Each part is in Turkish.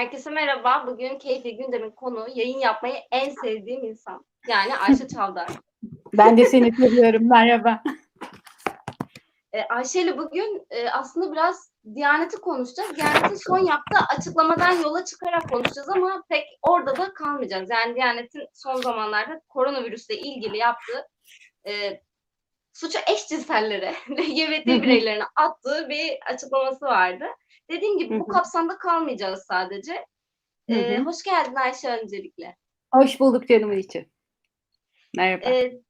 Herkese merhaba. Bugün Keyifli Gündem'in konu yayın yapmayı en sevdiğim insan. Yani Ayşe Çavdar. Ben de seni seviyorum. Merhaba. Ee, Ayşe ile bugün e, aslında biraz Diyanet'i konuşacağız. Diyanet'in son yaptığı açıklamadan yola çıkarak konuşacağız ama pek orada da kalmayacağız. Yani Diyanet'in son zamanlarda koronavirüsle ilgili yaptığı e, suçu eşcinsellere LGBT bireylerine attığı bir açıklaması vardı. Dediğim gibi bu kapsamda kalmayacağız sadece. Ee, hoş geldin Ayşe öncelikle. Hoş bulduk canımın içi. Merhaba. Ee,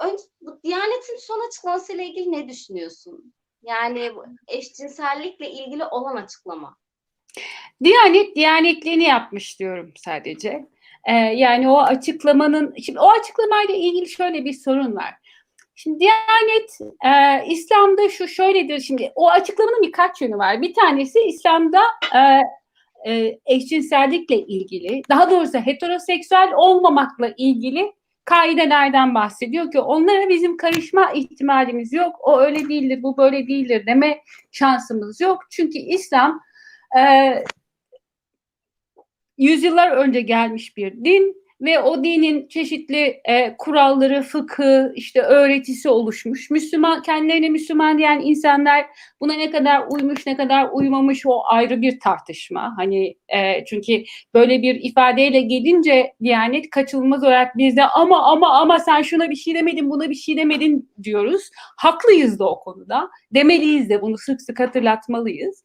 önce, bu Diyanet'in son açıklamasıyla ilgili ne düşünüyorsun? Yani eşcinsellikle ilgili olan açıklama. Diyanet diyanetliğini yapmış diyorum sadece. Ee, yani o açıklamanın, şimdi o açıklamayla ilgili şöyle bir sorun var. Şimdi Diyanet, e, İslam'da şu şöyledir şimdi, o açıklamanın birkaç yönü var. Bir tanesi İslam'da e, e, eşcinsellikle ilgili, daha doğrusu heteroseksüel olmamakla ilgili kaidelerden bahsediyor ki onlara bizim karışma ihtimalimiz yok. O öyle değildir, bu böyle değildir deme şansımız yok. Çünkü İslam e, yüzyıllar önce gelmiş bir din ve o dinin çeşitli e, kuralları, fıkı, işte öğretisi oluşmuş. Müslüman, kendilerine Müslüman diyen insanlar buna ne kadar uymuş, ne kadar uymamış o ayrı bir tartışma. Hani e, çünkü böyle bir ifadeyle gelince Diyanet kaçınılmaz olarak bizde ama ama ama sen şuna bir şey demedin, buna bir şey demedin diyoruz. Haklıyız da o konuda. Demeliyiz de bunu sık sık hatırlatmalıyız.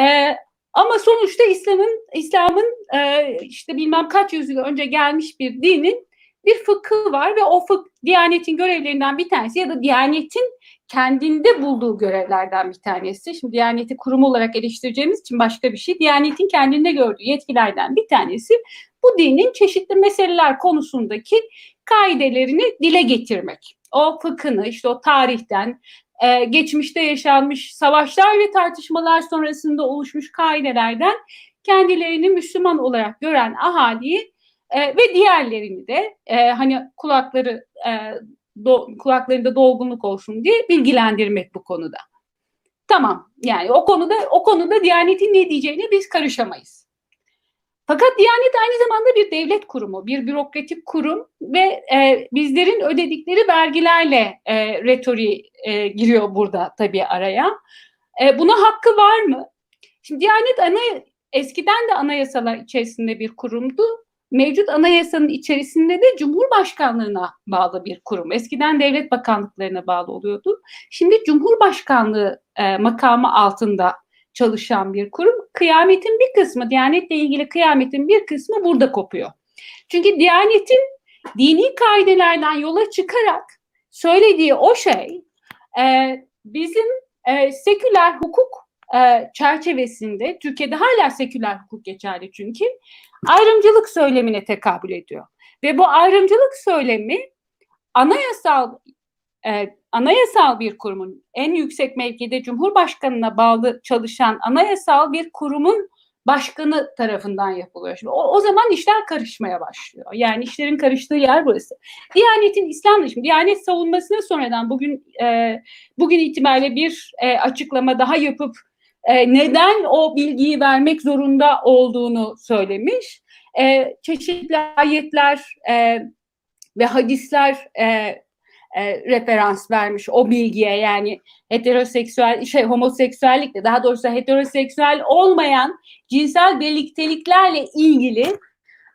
E, ama sonuçta İslam'ın İslam'ın e, işte bilmem kaç yüzyıl önce gelmiş bir dinin bir fıkhı var ve o fıkh Diyanet'in görevlerinden bir tanesi ya da Diyanet'in kendinde bulduğu görevlerden bir tanesi. Şimdi Diyanet'i kurum olarak eleştireceğimiz için başka bir şey. Diyanet'in kendinde gördüğü yetkilerden bir tanesi bu dinin çeşitli meseleler konusundaki kaidelerini dile getirmek. O fıkhını işte o tarihten, e, geçmişte yaşanmış savaşlar ve tartışmalar sonrasında oluşmuş kaidelerden kendilerini Müslüman olarak gören ahaliyi e, ve diğerlerini de e, hani kulakları e, do, kulaklarında dolgunluk olsun diye bilgilendirmek bu konuda. Tamam yani o konuda o konuda Diyanet'in ne diyeceğine biz karışamayız. Fakat Diyanet aynı zamanda bir devlet kurumu, bir bürokratik kurum ve e, bizlerin ödedikleri vergilerle e, retoriği e, giriyor burada tabii araya. E, buna hakkı var mı? Şimdi Diyanet ana, eskiden de anayasalar içerisinde bir kurumdu. Mevcut anayasanın içerisinde de Cumhurbaşkanlığına bağlı bir kurum. Eskiden devlet bakanlıklarına bağlı oluyordu. Şimdi Cumhurbaşkanlığı e, makamı altında çalışan bir kurum. Kıyametin bir kısmı, Diyanet'le ilgili kıyametin bir kısmı burada kopuyor. Çünkü Diyanet'in dini kaidelerden yola çıkarak söylediği o şey e, bizim e, seküler hukuk e, çerçevesinde, Türkiye'de hala seküler hukuk geçerli çünkü, ayrımcılık söylemine tekabül ediyor. Ve bu ayrımcılık söylemi anayasal e, anayasal bir kurumun en yüksek mevkide Cumhurbaşkanına bağlı çalışan anayasal bir kurumun başkanı tarafından yapılıyor. Şimdi o, o zaman işler karışmaya başlıyor. Yani işlerin karıştığı yer burası. Diyanet'in İslam dışı, Diyanet savunmasına sonradan bugün e, bugün itibariyle bir e, açıklama daha yapıp e, neden o bilgiyi vermek zorunda olduğunu söylemiş. E, çeşitli ayetler e, ve hadisler e, e, referans vermiş o bilgiye yani heteroseksüel şey homoseksüellikle daha doğrusu heteroseksüel olmayan cinsel birlikteliklerle ilgili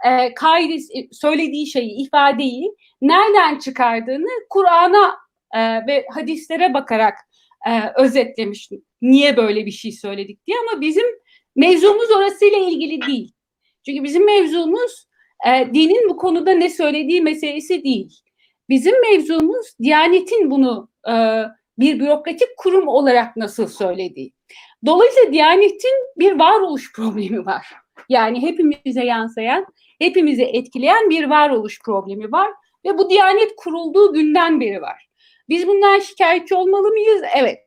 e, kaydı söylediği şeyi ifadeyi nereden çıkardığını Kur'an'a e, ve hadislere bakarak e, özetlemiş. Niye böyle bir şey söyledik diye ama bizim mevzumuz orasıyla ilgili değil. Çünkü bizim mevzumuz e, dinin bu konuda ne söylediği meselesi değil. Bizim mevzumuz Diyanet'in bunu e, bir bürokratik kurum olarak nasıl söylediği. Dolayısıyla Diyanet'in bir varoluş problemi var. Yani hepimize yansıyan, hepimizi etkileyen bir varoluş problemi var. Ve bu Diyanet kurulduğu günden beri var. Biz bundan şikayetçi olmalı mıyız? Evet.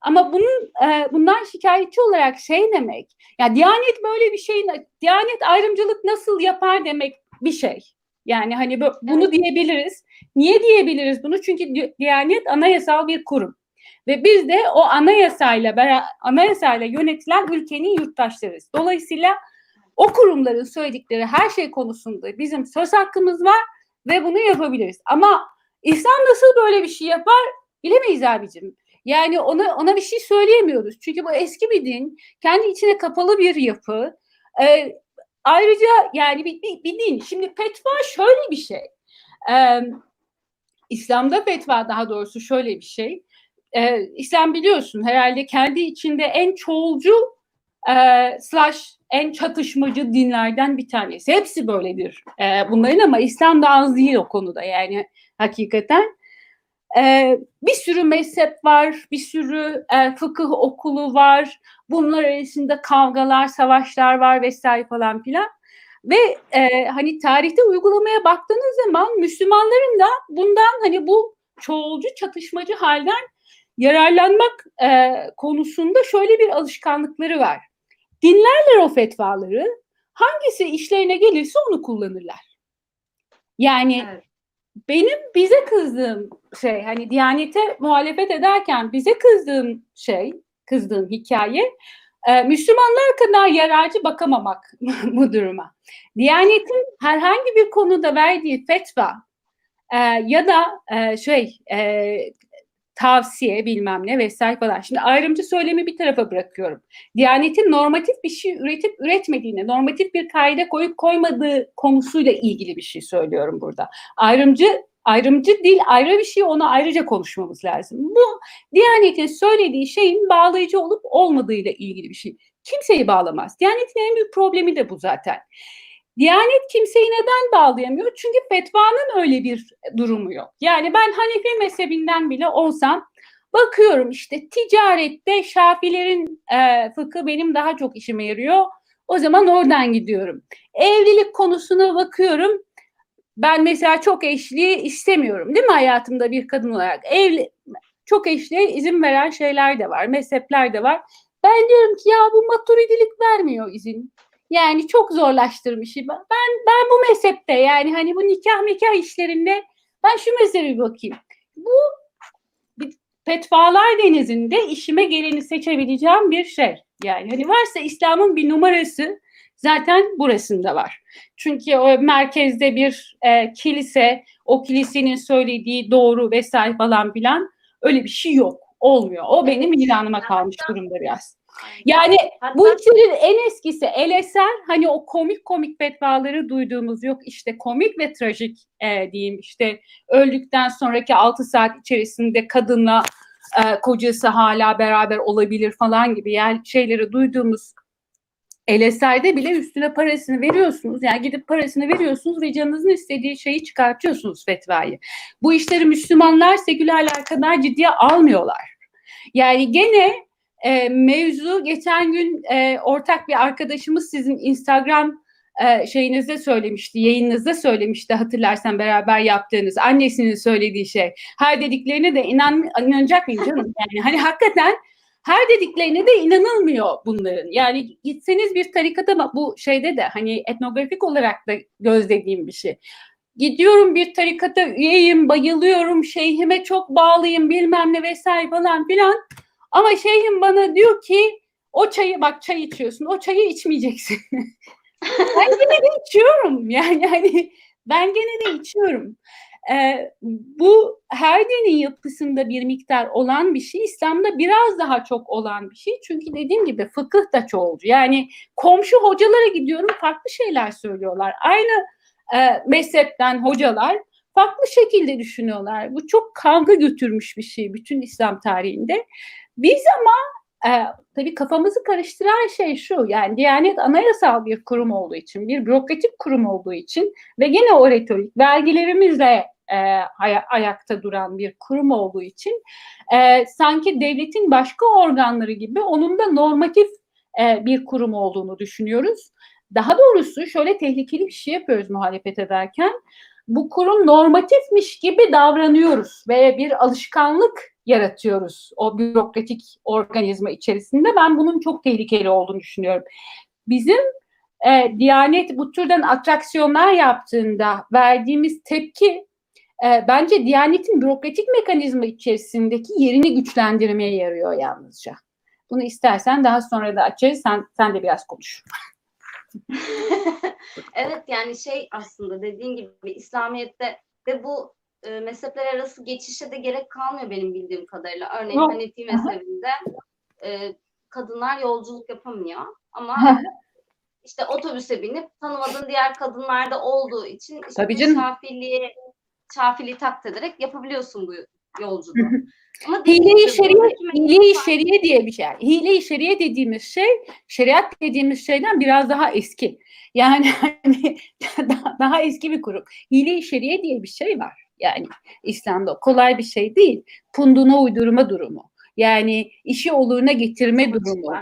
Ama bunun e, bundan şikayetçi olarak şey demek, ya Diyanet böyle bir şey, Diyanet ayrımcılık nasıl yapar demek bir şey. Yani hani bu, bunu Evet. diyebiliriz. Niye diyebiliriz bunu? Çünkü Di- Diyanet anayasal bir kurum. Ve biz de o anayasayla anayasayla yönetilen ülkenin yurttaşlarıyız. Dolayısıyla o kurumların söyledikleri her şey konusunda bizim söz hakkımız var ve bunu yapabiliriz. Ama İslam nasıl böyle bir şey yapar bilemeyiz abicim. Yani ona ona bir şey söyleyemiyoruz. Çünkü bu eski bir din, kendi içine kapalı bir yapı. Ee, ayrıca yani bir, bir, bir din. Şimdi fetva şöyle bir şey. Ee, İslam'da fetva daha doğrusu şöyle bir şey. Ee, İslam biliyorsun herhalde kendi içinde en çoğulcu e, slash en çatışmacı dinlerden bir tanesi. Hepsi böyledir e, bunların ama İslam da az değil o konuda yani hakikaten. E, bir sürü mezhep var, bir sürü e, fıkıh okulu var. Bunlar arasında kavgalar, savaşlar var vesaire falan filan. Ve e, hani tarihte uygulamaya baktığınız zaman Müslümanların da bundan hani bu çoğulcu çatışmacı halden yararlanmak e, konusunda şöyle bir alışkanlıkları var. Dinlerler o fetvaları, hangisi işlerine gelirse onu kullanırlar. Yani Evet. Benim bize kızdığım şey hani Diyanete muhalefet ederken bize kızdığım şey, kızdığım hikaye e, Müslümanlar kadar yararcı bakamamak bu duruma. Diyanetin herhangi bir konuda verdiği fetva e, ya da e, şey tavsiye bilmem ne vesaire falan. Şimdi ayrımcı söylemi bir tarafa bırakıyorum. Diyanetin normatif bir şey üretip üretmediğini, normatif bir kaide koyup koymadığı konusuyla ilgili bir şey söylüyorum burada. Ayrımcı ayrımcı değil ayrı bir şey onu ayrıca konuşmamız lazım. Bu Diyanetin söylediği şeyin bağlayıcı olup olmadığıyla ilgili bir şey. Kimseyi bağlamaz. Diyanetin en büyük problemi de bu zaten. Diyanet kimseyi neden bağlayamıyor? Çünkü fetvanın öyle bir durumu yok. Yani ben Hanefi mezhebinden bile olsam bakıyorum işte ticarette Şafilerin e, fıkı benim daha çok işime yarıyor. O zaman oradan gidiyorum. Evlilik konusuna bakıyorum. Ben mesela çok eşliği istemiyorum değil mi hayatımda bir kadın olarak? Evli, çok eşliğe izin veren şeyler de var, mezhepler de var. Ben diyorum ki ya bu maturidilik vermiyor izin. Yani çok zorlaştırmış. Ben ben bu mezhepte yani hani bu nikah nikah işlerinde ben şu mezhebi bakayım. Bu fetvalar denizinde işime geleni seçebileceğim bir şey. Yani hani varsa İslam'ın bir numarası zaten burasında var. Çünkü o merkezde bir e, kilise, o kilisenin söylediği doğru vesaire falan filan öyle bir şey yok. Olmuyor. O benim ilanıma kalmış durumda biraz. Yani Hatta bu işlerin en eskisi El Eser hani o komik komik fetvaları duyduğumuz yok işte komik ve trajik e, diyeyim işte öldükten sonraki 6 saat içerisinde kadınla e, kocası hala beraber olabilir falan gibi yani şeyleri duyduğumuz El Eser'de bile üstüne parasını veriyorsunuz. Yani gidip parasını veriyorsunuz ve canınızın istediği şeyi çıkartıyorsunuz fetvayı. Bu işleri Müslümanlar sekülerler kadar ciddiye almıyorlar. Yani gene e, mevzu geçen gün e, ortak bir arkadaşımız sizin Instagram e, şeyinizde söylemişti, yayınınızda söylemişti hatırlarsan beraber yaptığınız annesinin söylediği şey. Her dediklerine de inan, inanacak mıyım canım? Yani hani hakikaten her dediklerine de inanılmıyor bunların. Yani gitseniz bir tarikata bu şeyde de hani etnografik olarak da gözlediğim bir şey. Gidiyorum bir tarikata üyeyim, bayılıyorum, şeyhime çok bağlıyım bilmem ne vesaire falan filan. Ama şeyhim bana diyor ki o çayı bak çay içiyorsun o çayı içmeyeceksin. ben gene de içiyorum yani hani ben gene de içiyorum. Ee, bu her dinin yapısında bir miktar olan bir şey İslam'da biraz daha çok olan bir şey. Çünkü dediğim gibi fıkıh da çoğulcu. Yani komşu hocalara gidiyorum farklı şeyler söylüyorlar. Aynı e, mezhepten hocalar farklı şekilde düşünüyorlar. Bu çok kavga götürmüş bir şey bütün İslam tarihinde. Biz ama e, tabii kafamızı karıştıran şey şu yani Diyanet anayasal bir kurum olduğu için, bir bürokratik kurum olduğu için ve gene o retorik vergilerimizle e, ay- ayakta duran bir kurum olduğu için e, sanki devletin başka organları gibi onun da normatif e, bir kurum olduğunu düşünüyoruz. Daha doğrusu şöyle tehlikeli bir şey yapıyoruz muhalefet ederken. Bu kurum normatifmiş gibi davranıyoruz ve bir alışkanlık yaratıyoruz o bürokratik organizma içerisinde. Ben bunun çok tehlikeli olduğunu düşünüyorum. Bizim e, Diyanet bu türden atraksiyonlar yaptığında verdiğimiz tepki e, bence Diyanet'in bürokratik mekanizma içerisindeki yerini güçlendirmeye yarıyor yalnızca. Bunu istersen daha sonra da açarız. Sen, sen de biraz konuş. evet yani şey aslında dediğin gibi İslamiyet'te de bu e, mezhepler arası geçişe de gerek kalmıyor benim bildiğim kadarıyla. Örneğin Yok. Hanefi mezhebinde e, kadınlar yolculuk yapamıyor ama işte otobüse binip tanımadığın diğer kadınlarda olduğu için işte Tabii canım. şafiliği, şafiliği taklit ederek yapabiliyorsun bu yolculuğu. Ama Hile-i şeriye, mezhep- şeriye diye bir şey. Hile-i şeriye dediğimiz şey, şeriat dediğimiz şeyden biraz daha eski. Yani hani daha, daha eski bir kurum. Hile-i şeriye diye bir şey var. Yani İslam'da kolay bir şey değil. Punduna uydurma durumu. Yani işi oluruna getirme durumu.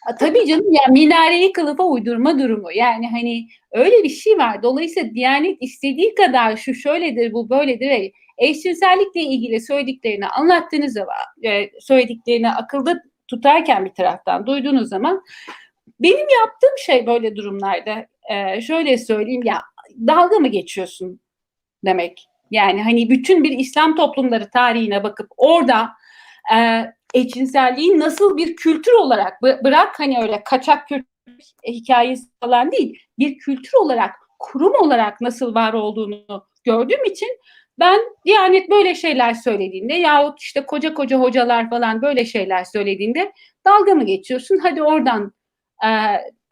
Ha, Tabii canım ya minareyi kılıfa uydurma durumu. Yani hani öyle bir şey var. Dolayısıyla Diyanet istediği kadar şu şöyledir bu böyledir. Eşcinsellikle ilgili söylediklerini anlattığınız zaman e, söylediklerini akılda tutarken bir taraftan duyduğunuz zaman benim yaptığım şey böyle durumlarda e, şöyle söyleyeyim ya dalga mı geçiyorsun demek. Yani hani bütün bir İslam toplumları tarihine bakıp orada e, eşcinselliği nasıl bir kültür olarak bı- bırak hani öyle kaçak kültür hikayesi falan değil bir kültür olarak kurum olarak nasıl var olduğunu gördüğüm için ben Diyanet böyle şeyler söylediğinde yahut işte koca koca hocalar falan böyle şeyler söylediğinde dalga mı geçiyorsun hadi oradan e,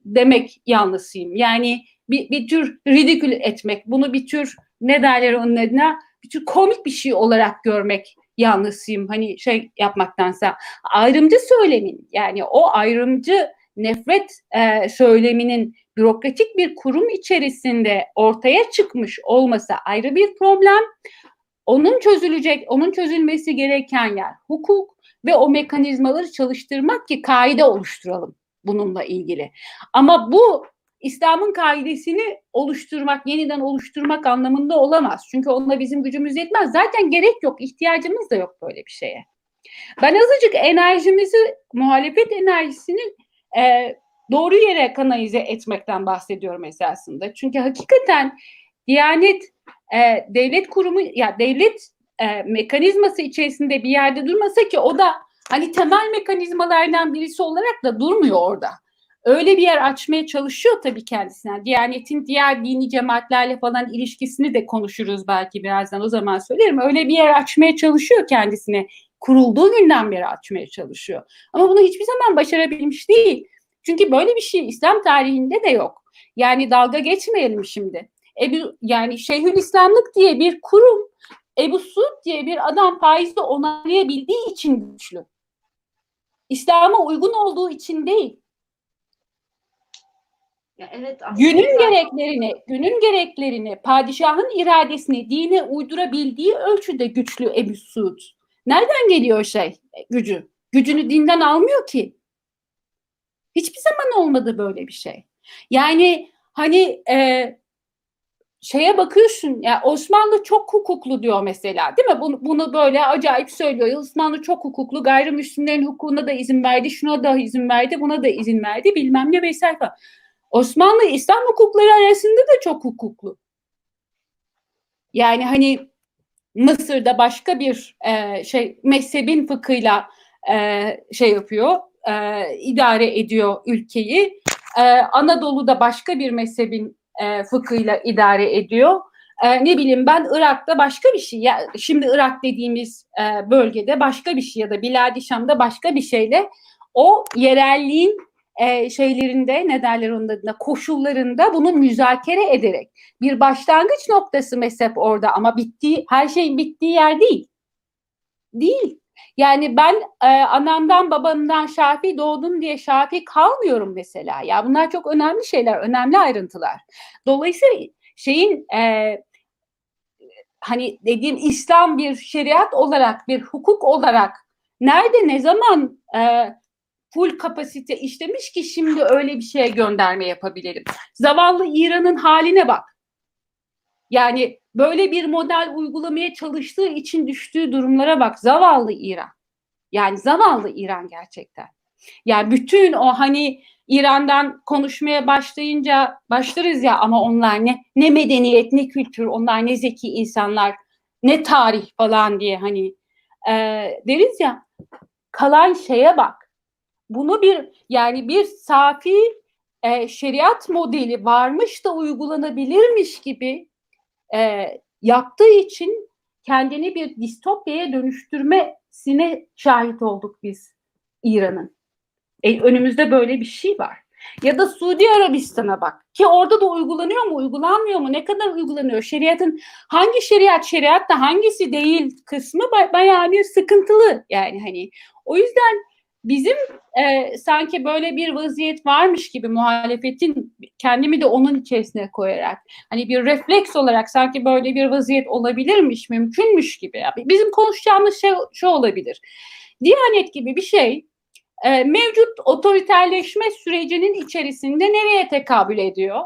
demek yanlısıyım. Yani bir, bir tür ridikül etmek bunu bir tür ne derler onun adına bir tür komik bir şey olarak görmek yanlısıyım. Hani şey yapmaktansa ayrımcı söylemin yani o ayrımcı nefret e, söyleminin bürokratik bir kurum içerisinde ortaya çıkmış olması ayrı bir problem. Onun çözülecek, onun çözülmesi gereken yer hukuk ve o mekanizmaları çalıştırmak ki kaide oluşturalım bununla ilgili. Ama bu İslam'ın kaidesini oluşturmak, yeniden oluşturmak anlamında olamaz. Çünkü onunla bizim gücümüz yetmez. Zaten gerek yok, ihtiyacımız da yok böyle bir şeye. Ben azıcık enerjimizi, muhalefet enerjisini e, doğru yere kanalize etmekten bahsediyorum esasında. Çünkü hakikaten Diyanet e, devlet kurumu, ya devlet e, mekanizması içerisinde bir yerde durmasa ki o da hani temel mekanizmalardan birisi olarak da durmuyor orada öyle bir yer açmaya çalışıyor tabii kendisine. Diyanetin diğer dini cemaatlerle falan ilişkisini de konuşuruz belki birazdan o zaman söylerim. Öyle bir yer açmaya çalışıyor kendisine. Kurulduğu günden beri açmaya çalışıyor. Ama bunu hiçbir zaman başarabilmiş değil. Çünkü böyle bir şey İslam tarihinde de yok. Yani dalga geçmeyelim şimdi. Ebu, yani Şeyhülislamlık diye bir kurum Ebu Suud diye bir adam faizi onaylayabildiği için güçlü. İslam'a uygun olduğu için değil. Ya evet aslında günün zaten- gereklerini, günün gereklerini, padişahın iradesini dine uydurabildiği ölçüde güçlü Ebu Suud. Nereden geliyor şey gücü? Gücünü dinden almıyor ki. Hiçbir zaman olmadı böyle bir şey. Yani hani e, şeye bakıyorsun ya Osmanlı çok hukuklu diyor mesela değil mi? Bunu, bunu böyle acayip söylüyor. Osmanlı çok hukuklu gayrimüslimlerin hukukuna da izin verdi, şuna da izin verdi, buna da izin verdi bilmem ne vesaire falan. Osmanlı İslam hukukları arasında da çok hukuklu. Yani hani Mısır'da başka bir e, şey mezhebin fıkhıyla e, şey yapıyor, e, idare ediyor ülkeyi. E, Anadolu'da başka bir mezhebin e, fıkhıyla idare ediyor. E, ne bileyim ben Irak'ta başka bir şey. Ya, şimdi Irak dediğimiz e, bölgede başka bir şey ya da Biladi Şam'da başka bir şeyle o yerelliğin e, şeylerinde ne derler onun adına koşullarında bunu müzakere ederek bir başlangıç noktası mezhep orada ama bittiği her şeyin bittiği yer değil. Değil. Yani ben e, anamdan babamdan Şafi doğdum diye Şafi kalmıyorum mesela. Ya bunlar çok önemli şeyler, önemli ayrıntılar. Dolayısıyla şeyin e, hani dediğim İslam bir şeriat olarak, bir hukuk olarak nerede ne zaman e, full kapasite işlemiş ki şimdi öyle bir şeye gönderme yapabilirim. Zavallı İran'ın haline bak. Yani böyle bir model uygulamaya çalıştığı için düştüğü durumlara bak. Zavallı İran. Yani zavallı İran gerçekten. Yani bütün o hani İran'dan konuşmaya başlayınca başlarız ya ama onlar ne ne medeniyet ne kültür onlar ne zeki insanlar ne tarih falan diye hani e, deriz ya kalan şeye bak. Bunu bir yani bir safi e, şeriat modeli varmış da uygulanabilirmiş gibi e, yaptığı için kendini bir distopyaya dönüştürmesine şahit olduk biz İran'ın. E, önümüzde böyle bir şey var. Ya da Suudi Arabistan'a bak. Ki orada da uygulanıyor mu, uygulanmıyor mu? Ne kadar uygulanıyor? Şeriatın hangi şeriat şeriat da hangisi değil kısmı ba- bayağı bir sıkıntılı. Yani hani o yüzden bizim e, sanki böyle bir vaziyet varmış gibi muhalefetin kendimi de onun içerisine koyarak hani bir refleks olarak sanki böyle bir vaziyet olabilirmiş, mümkünmüş gibi. Bizim konuşacağımız şey şu olabilir. Diyanet gibi bir şey e, mevcut otoriterleşme sürecinin içerisinde nereye tekabül ediyor?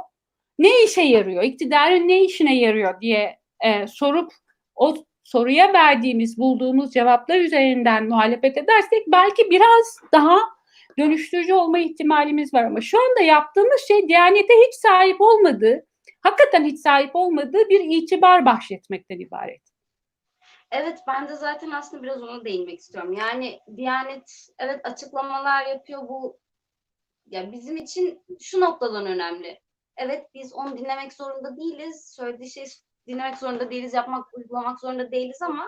Ne işe yarıyor? İktidarın ne işine yarıyor diye e, sorup o soruya verdiğimiz, bulduğumuz cevaplar üzerinden muhalefet edersek belki biraz daha dönüştürücü olma ihtimalimiz var ama şu anda yaptığımız şey Diyanete hiç sahip olmadığı, hakikaten hiç sahip olmadığı bir itibar bahşetmekten ibaret. Evet ben de zaten aslında biraz ona değinmek istiyorum. Yani Diyanet evet açıklamalar yapıyor bu ya bizim için şu noktadan önemli. Evet biz onu dinlemek zorunda değiliz. Söylediği şey dinlemek zorunda değiliz, yapmak, uygulamak zorunda değiliz ama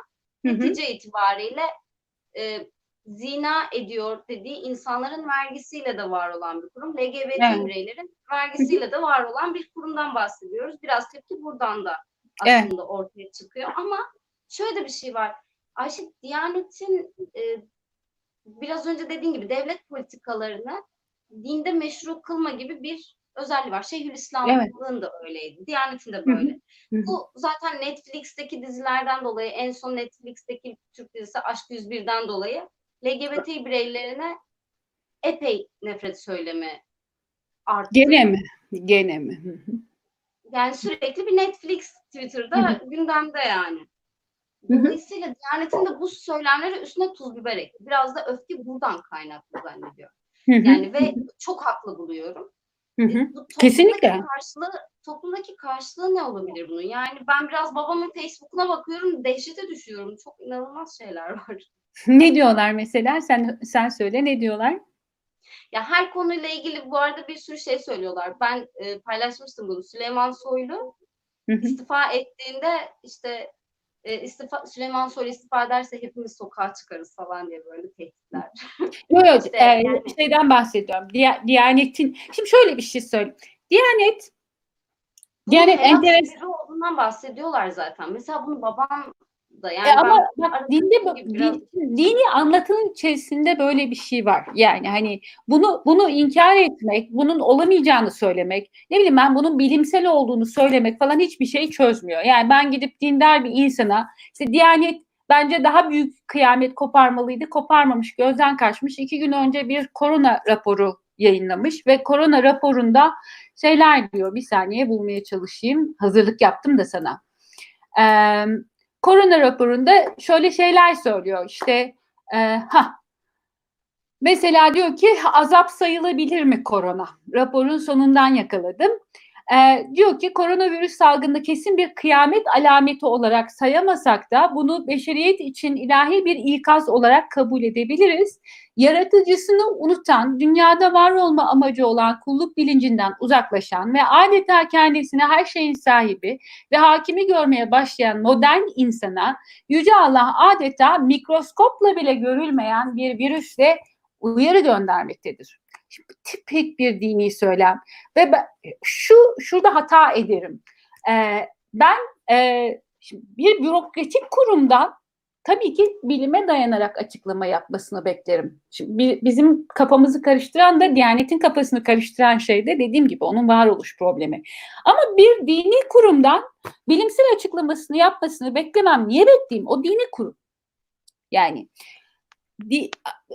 Hı hı. netice itibariyle e, zina ediyor dediği insanların vergisiyle de var olan bir kurum. LGBT Evet. bireylerin vergisiyle de var olan bir kurumdan bahsediyoruz. Biraz tepki buradan da Evet. aslında ortaya çıkıyor ama şöyle de bir şey var. Ayşe Diyanet'in e, biraz önce dediğin gibi devlet politikalarını dinde meşru kılma gibi bir özelliği var. Şeyhülislamlığın da öyleydi. Diyanet'in de hı. böyle. Hı hı. Bu zaten Netflix'teki dizilerden dolayı en son Netflix'teki Türk dizisi Aşk 101'den dolayı LGBT bireylerine epey nefret söylemi arttı. Gene mi? Gene mi? Hı hı. Yani sürekli bir Netflix Twitter'da Hı gündemde yani. Hı hı. Dolayısıyla Diyanet'in de bu söylemleri üstüne tuz biber ekti. Biraz da öfke buradan kaynaklı zannediyor. Hı hı. Yani ve çok haklı buluyorum. Hı hı. Toplumdaki Kesinlikle. Karşılığı, toplumdaki karşılığı ne olabilir bunun? Yani ben biraz babamın Facebook'una bakıyorum, dehşete düşüyorum. Çok inanılmaz şeyler var. Ne diyorlar mesela? Sen sen söyle ne diyorlar? Ya her konuyla ilgili bu arada bir sürü şey söylüyorlar. Ben e, paylaşmıştım bunu. Süleyman Soylu Hı hı. istifa ettiğinde işte e, istifa Süleyman Soylu istifa ederse hepimiz sokağa çıkarız falan diye böyle tehditler. Yok yok İşte e, yani- şeyden bahsediyorum. Diya- Diyanet'in şimdi şöyle bir şey söyleyeyim. Diyanet Diyanet helak enteres sivri olduğundan bahsediyorlar zaten. Mesela bunu babam da yani E ama ben bak dinde biraz- din- dini anlatının içerisinde böyle bir şey var. Yani hani bunu bunu inkar etmek, bunun olamayacağını söylemek, ne bileyim ben bunun bilimsel olduğunu söylemek falan hiçbir şey çözmüyor. Yani ben gidip dindar bir insana işte Diyanet bence daha büyük kıyamet koparmalıydı, koparmamış, gözden kaçmış. İki gün önce bir korona raporu yayınlamış ve korona raporunda şeyler diyor. Bir saniye bulmaya çalışayım. Hazırlık yaptım da sana. Eee korona raporunda şöyle şeyler söylüyor. İşte e, ha mesela diyor ki azap sayılabilir mi korona? Raporun sonundan yakaladım E, diyor ki koronavirüs salgında kesin bir kıyamet alameti olarak sayamasak da bunu beşeriyet için ilahi bir ikaz olarak kabul edebiliriz. Yaratıcısını unutan, dünyada var olma amacı olan kulluk bilincinden uzaklaşan ve adeta kendisine her şeyin sahibi ve hakimi görmeye başlayan modern insana Yüce Allah adeta mikroskopla bile görülmeyen bir virüsle uyarı göndermektedir. Tipik bir dini söylem ve ben, şu şurada hata ederim. Ee, ben e, bir bürokratik kurumdan tabii ki bilime dayanarak açıklama yapmasını beklerim. Şimdi bi- bizim kafamızı karıştıran da Diyanet'in kafasını karıştıran şey de dediğim gibi onun varoluş problemi. Ama bir dini kurumdan bilimsel açıklamasını yapmasını beklemem. Niye bekleyeyim? O dini kurum. Yani di,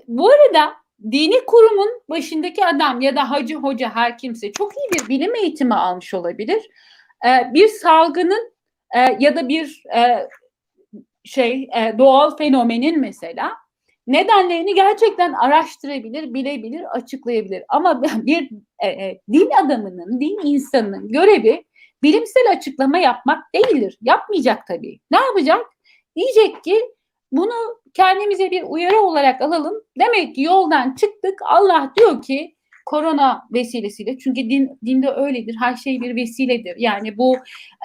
bu arada dini kurumun başındaki adam ya da hacı hoca her kimse çok iyi bir bilim eğitimi almış olabilir. Ee, bir salgının e, ya da bir e, şey e, doğal fenomenin mesela nedenlerini gerçekten araştırabilir, bilebilir, açıklayabilir. Ama bir e, e, din adamının, din insanının görevi bilimsel açıklama yapmak değildir. Yapmayacak tabii. Ne yapacak? Diyecek ki bunu kendimize bir uyarı olarak alalım. Demek ki yoldan çıktık. Allah diyor ki korona vesilesiyle çünkü din, dinde öyledir. Her şey bir vesiledir. Yani bu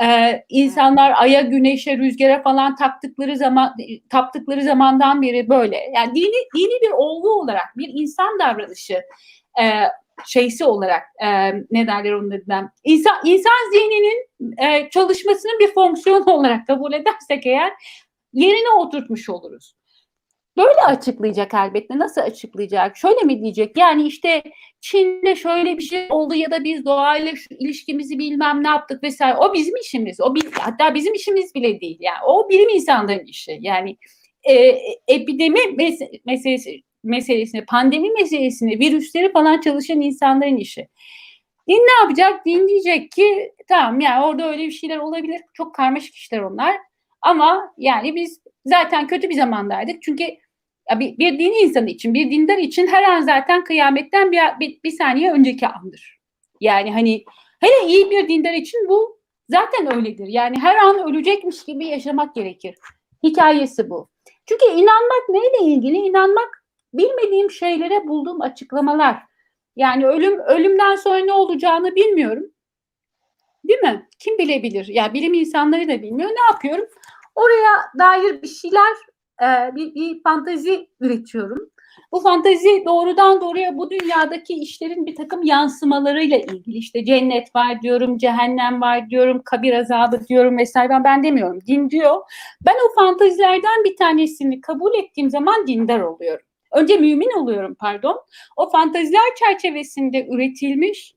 e, insanlar aya, güneşe, rüzgara falan taktıkları zaman taptıkları zamandan beri böyle. Yani dini dini bir olgu olarak bir insan davranışı e, şeysi olarak e, ne derler onun adına insan, insan zihninin e, çalışmasının bir fonksiyonu olarak kabul edersek eğer yerine oturtmuş oluruz. Böyle açıklayacak elbette. Nasıl açıklayacak? Şöyle mi diyecek? Yani işte Çin'de şöyle bir şey oldu ya da biz doğayla şu ilişkimizi bilmem ne yaptık vesaire. O bizim işimiz. O bil- hatta bizim işimiz bile değil. Yani o bilim insanların işi. Yani e, epidemi mes- meselesi meselesini, pandemi meselesini, virüsleri falan çalışan insanların işi. Din ne yapacak? Din diyecek ki tamam yani orada öyle bir şeyler olabilir. Çok karmaşık işler onlar. Ama yani biz zaten kötü bir zamandaydık. Çünkü bir, bir din insanı için, bir dindar için her an zaten kıyametten bir, bir, bir saniye önceki andır. Yani hani hele iyi bir dindar için bu zaten öyledir. Yani her an ölecekmiş gibi yaşamak gerekir. Hikayesi bu. Çünkü inanmak neyle ilgili? İnanmak bilmediğim şeylere bulduğum açıklamalar. Yani ölüm ölümden sonra ne olacağını bilmiyorum. Değil mi? Kim bilebilir? Ya yani bilim insanları da bilmiyor. Ne yapıyorum? Oraya dair bir şeyler, e, bir, bir fantezi üretiyorum. Bu fantezi doğrudan doğruya bu dünyadaki işlerin bir takım yansımalarıyla ilgili. İşte cennet var diyorum, cehennem var diyorum, kabir azabı diyorum vesaire. Ben, ben demiyorum, din diyor. Ben o fantezilerden bir tanesini kabul ettiğim zaman dindar oluyorum. Önce mümin oluyorum pardon. O fanteziler çerçevesinde üretilmiş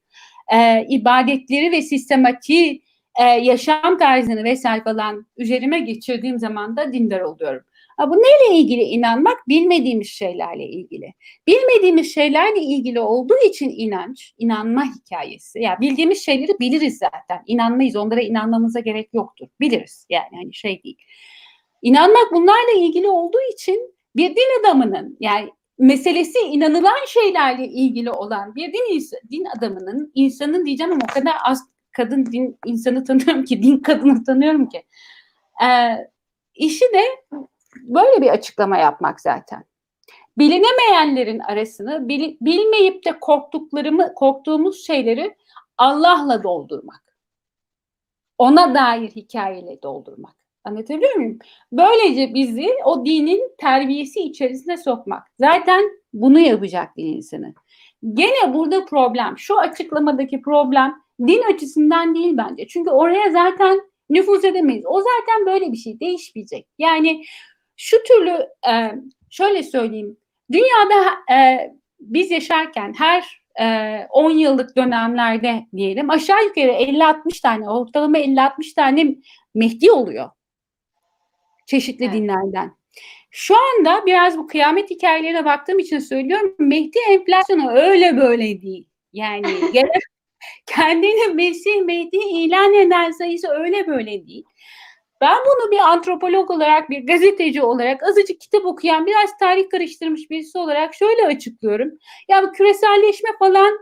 e, ibadetleri ve sistematiği e, yaşam tarzını vesaire falan üzerime geçirdiğim zaman da dindar oluyorum. Ha, bu neyle ilgili inanmak? Bilmediğimiz şeylerle ilgili. Bilmediğimiz şeylerle ilgili olduğu için inanç, inanma hikayesi. Ya yani bildiğimiz şeyleri biliriz zaten. İnanmayız. Onlara inanmamıza gerek yoktur. Biliriz. Yani hani şey değil. İnanmak bunlarla ilgili olduğu için bir din adamının yani meselesi inanılan şeylerle ilgili olan bir din, din adamının, insanın diyeceğim ama o kadar az kadın din insanı tanıyorum ki, din kadını tanıyorum ki. Ee, işi de böyle bir açıklama yapmak zaten. Bilinemeyenlerin arasını bil, bilmeyip de korktuklarımı, korktuğumuz şeyleri Allah'la doldurmak. Ona dair hikayeyle doldurmak. Anlatabiliyor muyum? Böylece bizi o dinin terbiyesi içerisine sokmak. Zaten bunu yapacak din insanı. Gene burada problem, şu açıklamadaki problem din açısından değil bence. Çünkü oraya zaten nüfuz edemeyiz. O zaten böyle bir şey değişmeyecek. Yani şu türlü şöyle söyleyeyim. Dünyada biz yaşarken her 10 yıllık dönemlerde diyelim aşağı yukarı 50-60 tane ortalama 50-60 tane Mehdi oluyor çeşitli evet. dinlerden. Şu anda biraz bu kıyamet hikayelerine baktığım için söylüyorum. Mehdi enflasyonu öyle böyle değil. Yani kendini Mesih Mehdi ilan eden sayısı öyle böyle değil. Ben bunu bir antropolog olarak, bir gazeteci olarak, azıcık kitap okuyan, biraz tarih karıştırmış birisi olarak şöyle açıklıyorum. Ya bu küreselleşme falan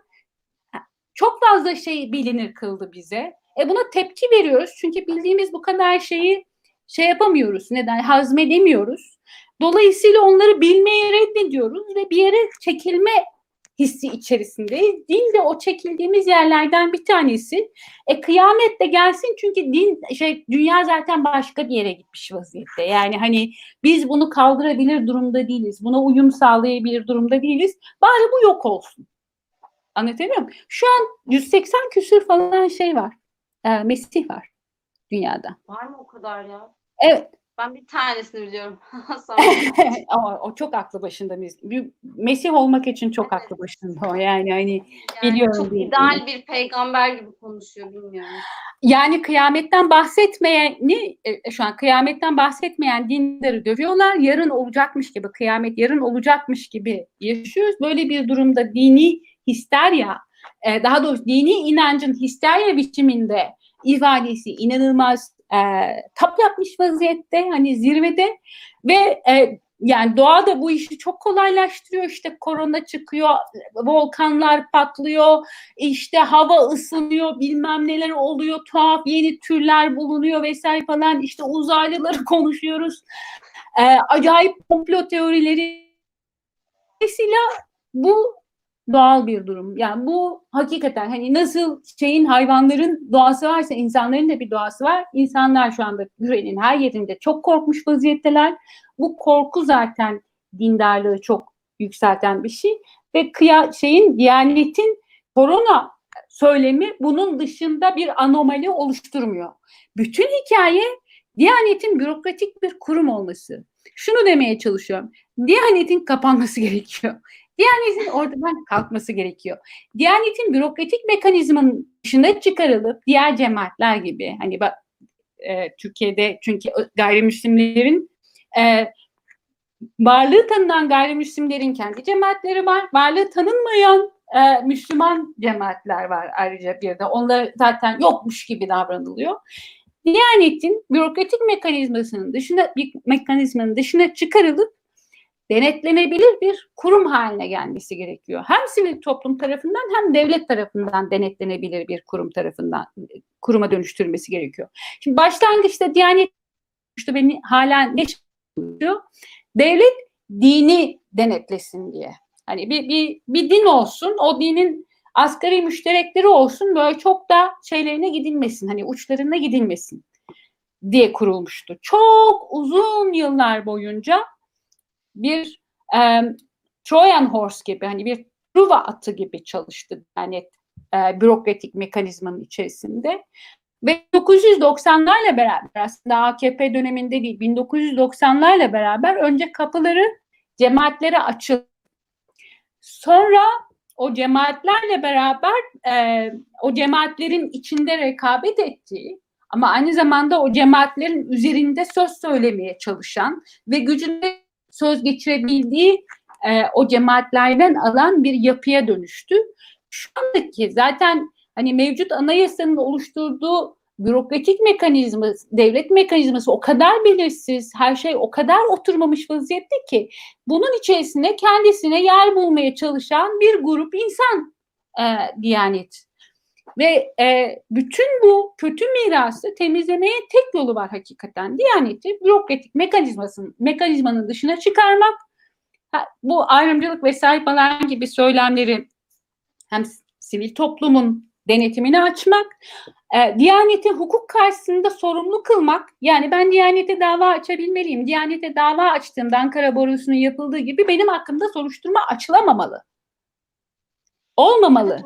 çok fazla şey bilinir kıldı bize. E buna tepki veriyoruz. Çünkü bildiğimiz bu kadar şeyi şey yapamıyoruz. Neden? Hazmedemiyoruz. Dolayısıyla onları bilmeyi reddediyoruz ve bir yere çekilme hissi içerisindeyiz. Din de o çekildiğimiz yerlerden bir tanesi. E kıyamet de gelsin çünkü din şey dünya zaten başka bir yere gitmiş vaziyette. Yani hani biz bunu kaldırabilir durumda değiliz. Buna uyum sağlayabilir durumda değiliz. Bari bu yok olsun. Anlatabiliyor muyum? Şu an 180 küsür falan şey var. E, Mesih var dünyada. Var mı o kadar ya? Evet. Ben bir tanesini biliyorum. Ama o çok aklı başında. Bir Mesih olmak için çok evet. aklı başında o. Yani hani yani biliyorum. Çok değil, ideal bir peygamber gibi konuşuyor bilmiyorum. Yani kıyametten bahsetmeyeni şu an kıyametten bahsetmeyen dinleri dövüyorlar. Yarın olacakmış gibi kıyamet yarın olacakmış gibi yaşıyoruz. Böyle bir durumda dini histerya daha doğrusu dini inancın histerya biçiminde ifadesi inanılmaz e, tap yapmış vaziyette hani zirvede ve e, yani doğa da bu işi çok kolaylaştırıyor. İşte korona çıkıyor, volkanlar patlıyor, işte hava ısınıyor, bilmem neler oluyor, tuhaf yeni türler bulunuyor vesaire falan. İşte uzaylıları konuşuyoruz. Ee, acayip komplo teorileri. Dolayısıyla bu doğal bir durum. Yani bu hakikaten hani nasıl şeyin hayvanların doğası varsa insanların da bir doğası var. İnsanlar şu anda güvenin her yerinde çok korkmuş vaziyetteler. Bu korku zaten dindarlığı çok yükselten bir şey ve kıya şeyin Diyanet'in korona söylemi bunun dışında bir anomali oluşturmuyor. Bütün hikaye Diyanet'in bürokratik bir kurum olması. Şunu demeye çalışıyorum. Diyanet'in kapanması gerekiyor. Diyanet'in ortadan kalkması gerekiyor. Diyanet'in bürokratik mekanizmanın dışına çıkarılıp diğer cemaatler gibi hani bak e, Türkiye'de çünkü gayrimüslimlerin e, varlığı tanınan gayrimüslimlerin kendi cemaatleri var. Varlığı tanınmayan e, Müslüman cemaatler var ayrıca bir de. Onlar zaten yokmuş gibi davranılıyor. Diyanet'in bürokratik mekanizmasının dışına bir mekanizmanın dışına çıkarılıp denetlenebilir bir kurum haline gelmesi gerekiyor. Hem sivil toplum tarafından hem devlet tarafından denetlenebilir bir kurum tarafından kuruma dönüştürülmesi gerekiyor. Şimdi başlangıçta Diyanet işte beni hala ne çalışıyor? Devlet dini denetlesin diye. Hani bir, bir, bir din olsun, o dinin asgari müşterekleri olsun, böyle çok da şeylerine gidilmesin, hani uçlarına gidilmesin diye kurulmuştu. Çok uzun yıllar boyunca bir e, Trojan horse gibi hani bir Truva atı gibi çalıştı yani e, bürokratik mekanizmanın içerisinde. Ve 1990'larla beraber aslında AKP döneminde değil 1990'larla beraber önce kapıları cemaatlere açıldı. Sonra o cemaatlerle beraber e, o cemaatlerin içinde rekabet ettiği ama aynı zamanda o cemaatlerin üzerinde söz söylemeye çalışan ve gücünde söz geçirebildiği e, o cemaatlerden alan bir yapıya dönüştü. Şu andaki zaten hani mevcut anayasanın oluşturduğu bürokratik mekanizması, devlet mekanizması o kadar belirsiz, her şey o kadar oturmamış vaziyette ki bunun içerisinde kendisine yer bulmaya çalışan bir grup insan e, Diyanet. Ve e, bütün bu kötü mirası temizlemeye tek yolu var hakikaten. Diyaneti bürokratik mekanizmasının, mekanizmanın dışına çıkarmak, ha, bu ayrımcılık vesaire falan gibi söylemleri hem sivil toplumun denetimini açmak, e, Diyaneti hukuk karşısında sorumlu kılmak, yani ben Diyanete dava açabilmeliyim. Diyanete dava açtığımda Ankara Borusu'nun yapıldığı gibi benim hakkımda soruşturma açılamamalı. Olmamalı.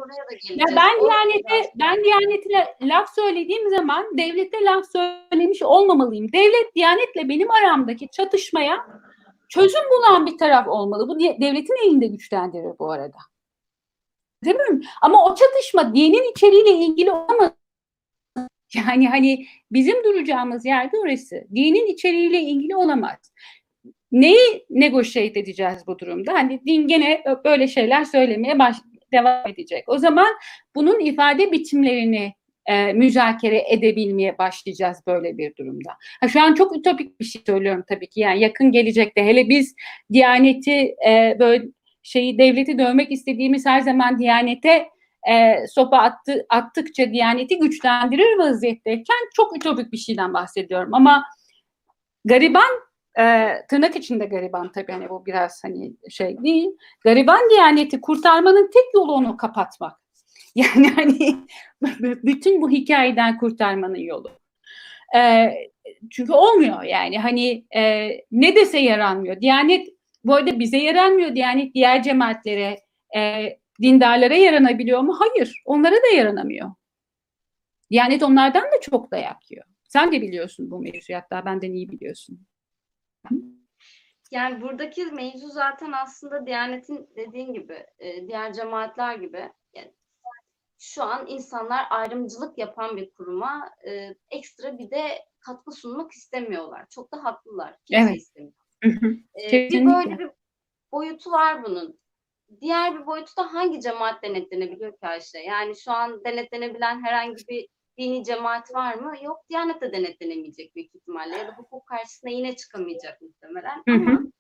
Ya ben Diyanete ben Diyanet'e laf söylediğim zaman devlete laf söylemiş olmamalıyım. Devlet Diyanet'le benim aramdaki çatışmaya çözüm bulan bir taraf olmalı. Bu devletin elinde güçlendirir bu arada. Değil mi? Ama o çatışma dinin içeriğiyle ilgili olamaz. Yani hani bizim duracağımız yerde orası. Dinin içeriğiyle ilgili olamaz. Neyi negotiate edeceğiz bu durumda? Hani din gene böyle şeyler söylemeye baş, devam edecek. O zaman bunun ifade biçimlerini e, müzakere edebilmeye başlayacağız böyle bir durumda. Ha, şu an çok ütopik bir şey söylüyorum tabii ki. Yani yakın gelecekte hele biz Diyaneti e, böyle şeyi devleti dövmek istediğimiz her zaman Diyanete e, sopa attı, attıkça Diyaneti güçlendirir vaziyetteyken çok ütopik bir şeyden bahsediyorum. Ama gariban e, tırnak içinde gariban tabii hani bu biraz hani şey değil. Gariban Diyaneti kurtarmanın tek yolu onu kapatmak. Yani hani bütün bu hikayeden kurtarmanın yolu. E, çünkü olmuyor yani hani e, ne dese yaranmıyor. Diyanet bu arada bize yaranmıyor. Diyanet diğer cemaatlere, e, dindarlara yaranabiliyor mu? Hayır. Onlara da yaranamıyor. Diyanet onlardan da çok dayak yiyor. Sen de biliyorsun bu mevzuyu hatta benden iyi biliyorsun. Yani buradaki mevzu zaten aslında Diyanet'in dediğin gibi, e, diğer cemaatler gibi yani şu an insanlar ayrımcılık yapan bir kuruma e, ekstra bir de katkı sunmak istemiyorlar. Çok da haklılar. Kimse Evet. istemiyor. E, bir böyle bir boyutu var bunun. Diğer bir boyutu da hangi cemaat denetlenebiliyor ki Ayşe? Yani şu an denetlenebilen herhangi bir dini cemaat var mı? Yok. Diyanet de denetlenemeyecek büyük ihtimalle. Ya da hukuk karşısına yine çıkamayacak muhtemelen. Hı hı. Ama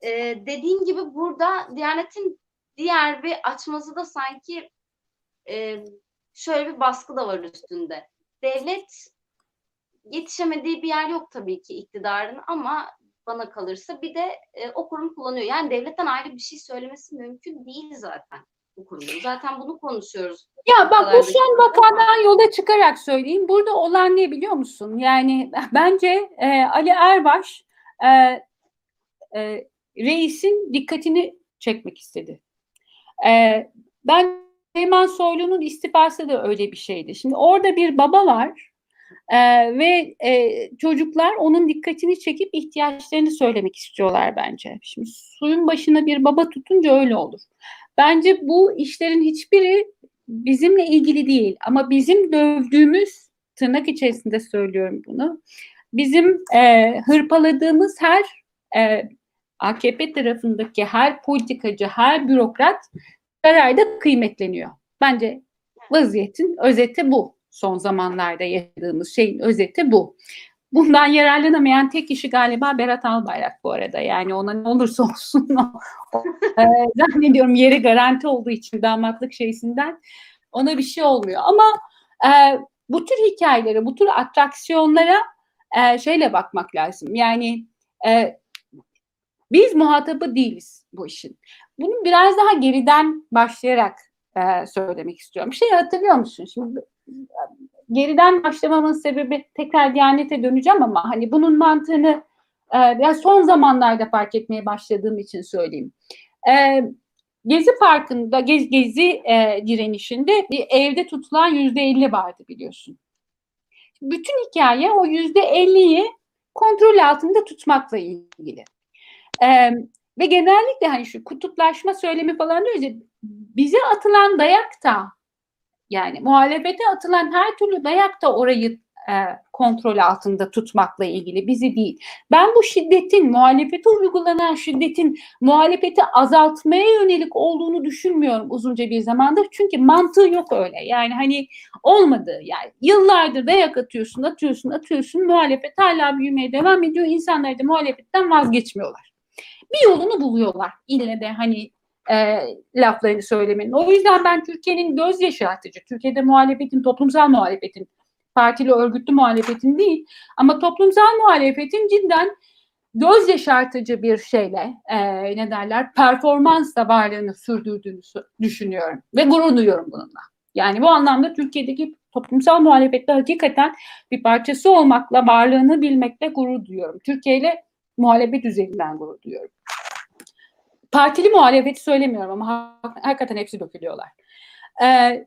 e, dediğin gibi burada Diyanet'in diğer bir açması da sanki e, şöyle bir baskı da var üstünde. Devlet yetişemediği bir yer yok tabii ki iktidarın ama bana kalırsa bir de e, o kurum kullanıyor. Yani devletten ayrı bir şey söylemesi mümkün değil zaten bu kurumun. Zaten bunu konuşuyoruz. Ya bak bu son vakadan yola çıkarak söyleyeyim. Burada olan ne biliyor musun? Yani bence e, Ali Erbaş e, e, reisin dikkatini çekmek istedi. E, ben Süleyman Soylu'nun istifası da öyle bir şeydi. Şimdi orada bir baba var e, ve e, çocuklar onun dikkatini çekip ihtiyaçlarını söylemek istiyorlar bence. Şimdi suyun başına bir baba tutunca öyle olur. Bence bu işlerin hiçbiri bizimle ilgili değil ama bizim dövdüğümüz tırnak içerisinde söylüyorum bunu. Bizim e, hırpaladığımız her e, AKP tarafındaki her politikacı, her bürokrat sarayda kıymetleniyor. Bence vaziyetin özeti bu. Son zamanlarda yaşadığımız şeyin özeti bu. Bundan yararlanamayan tek kişi galiba Berat Albayrak bu arada. Yani ona ne olursa olsun o, e, zannediyorum yeri garanti olduğu için damatlık şeysinden ona bir şey olmuyor. Ama e, bu tür hikayelere, bu tür atraksiyonlara e, şeyle bakmak lazım. Yani e, biz muhatabı değiliz bu işin. Bunu biraz daha geriden başlayarak e, söylemek istiyorum. Bir şey hatırlıyor musun? Şimdi geriden başlamamın sebebi tekrar Diyanet'e döneceğim ama hani bunun mantığını e, biraz son zamanlarda fark etmeye başladığım için söyleyeyim. E, Gezi Parkı'nda, Gezi, Gezi e, direnişinde bir evde tutulan yüzde elli vardı biliyorsun. Bütün hikaye o yüzde elliyi kontrol altında tutmakla ilgili. E, ve genellikle hani şu kutuplaşma söylemi falan diyoruz ya, bize atılan dayak da yani muhalefete atılan her türlü dayak da orayı e, kontrol altında tutmakla ilgili bizi değil. Ben bu şiddetin, muhalefete uygulanan şiddetin muhalefeti azaltmaya yönelik olduğunu düşünmüyorum uzunca bir zamandır. Çünkü mantığı yok öyle. Yani hani olmadı. Yani yıllardır dayak atıyorsun, atıyorsun, atıyorsun. Muhalefet hala büyümeye devam ediyor. İnsanlar da muhalefetten vazgeçmiyorlar. Bir yolunu buluyorlar. İlle de hani e, laflarını söylemenin. O yüzden ben Türkiye'nin göz yaşartıcı, Türkiye'de muhalefetin, toplumsal muhalefetin, partili örgütlü muhalefetin değil ama toplumsal muhalefetin cidden göz yaşartıcı bir şeyle e, ne derler performansla varlığını sürdürdüğünü düşünüyorum ve gurur duyuyorum bununla. Yani bu anlamda Türkiye'deki toplumsal muhalefette hakikaten bir parçası olmakla varlığını bilmekle gurur duyuyorum. Türkiye ile muhalefet üzerinden gurur duyuyorum partili muhalefeti söylemiyorum ama hakikaten hepsi dökülüyorlar. Ee,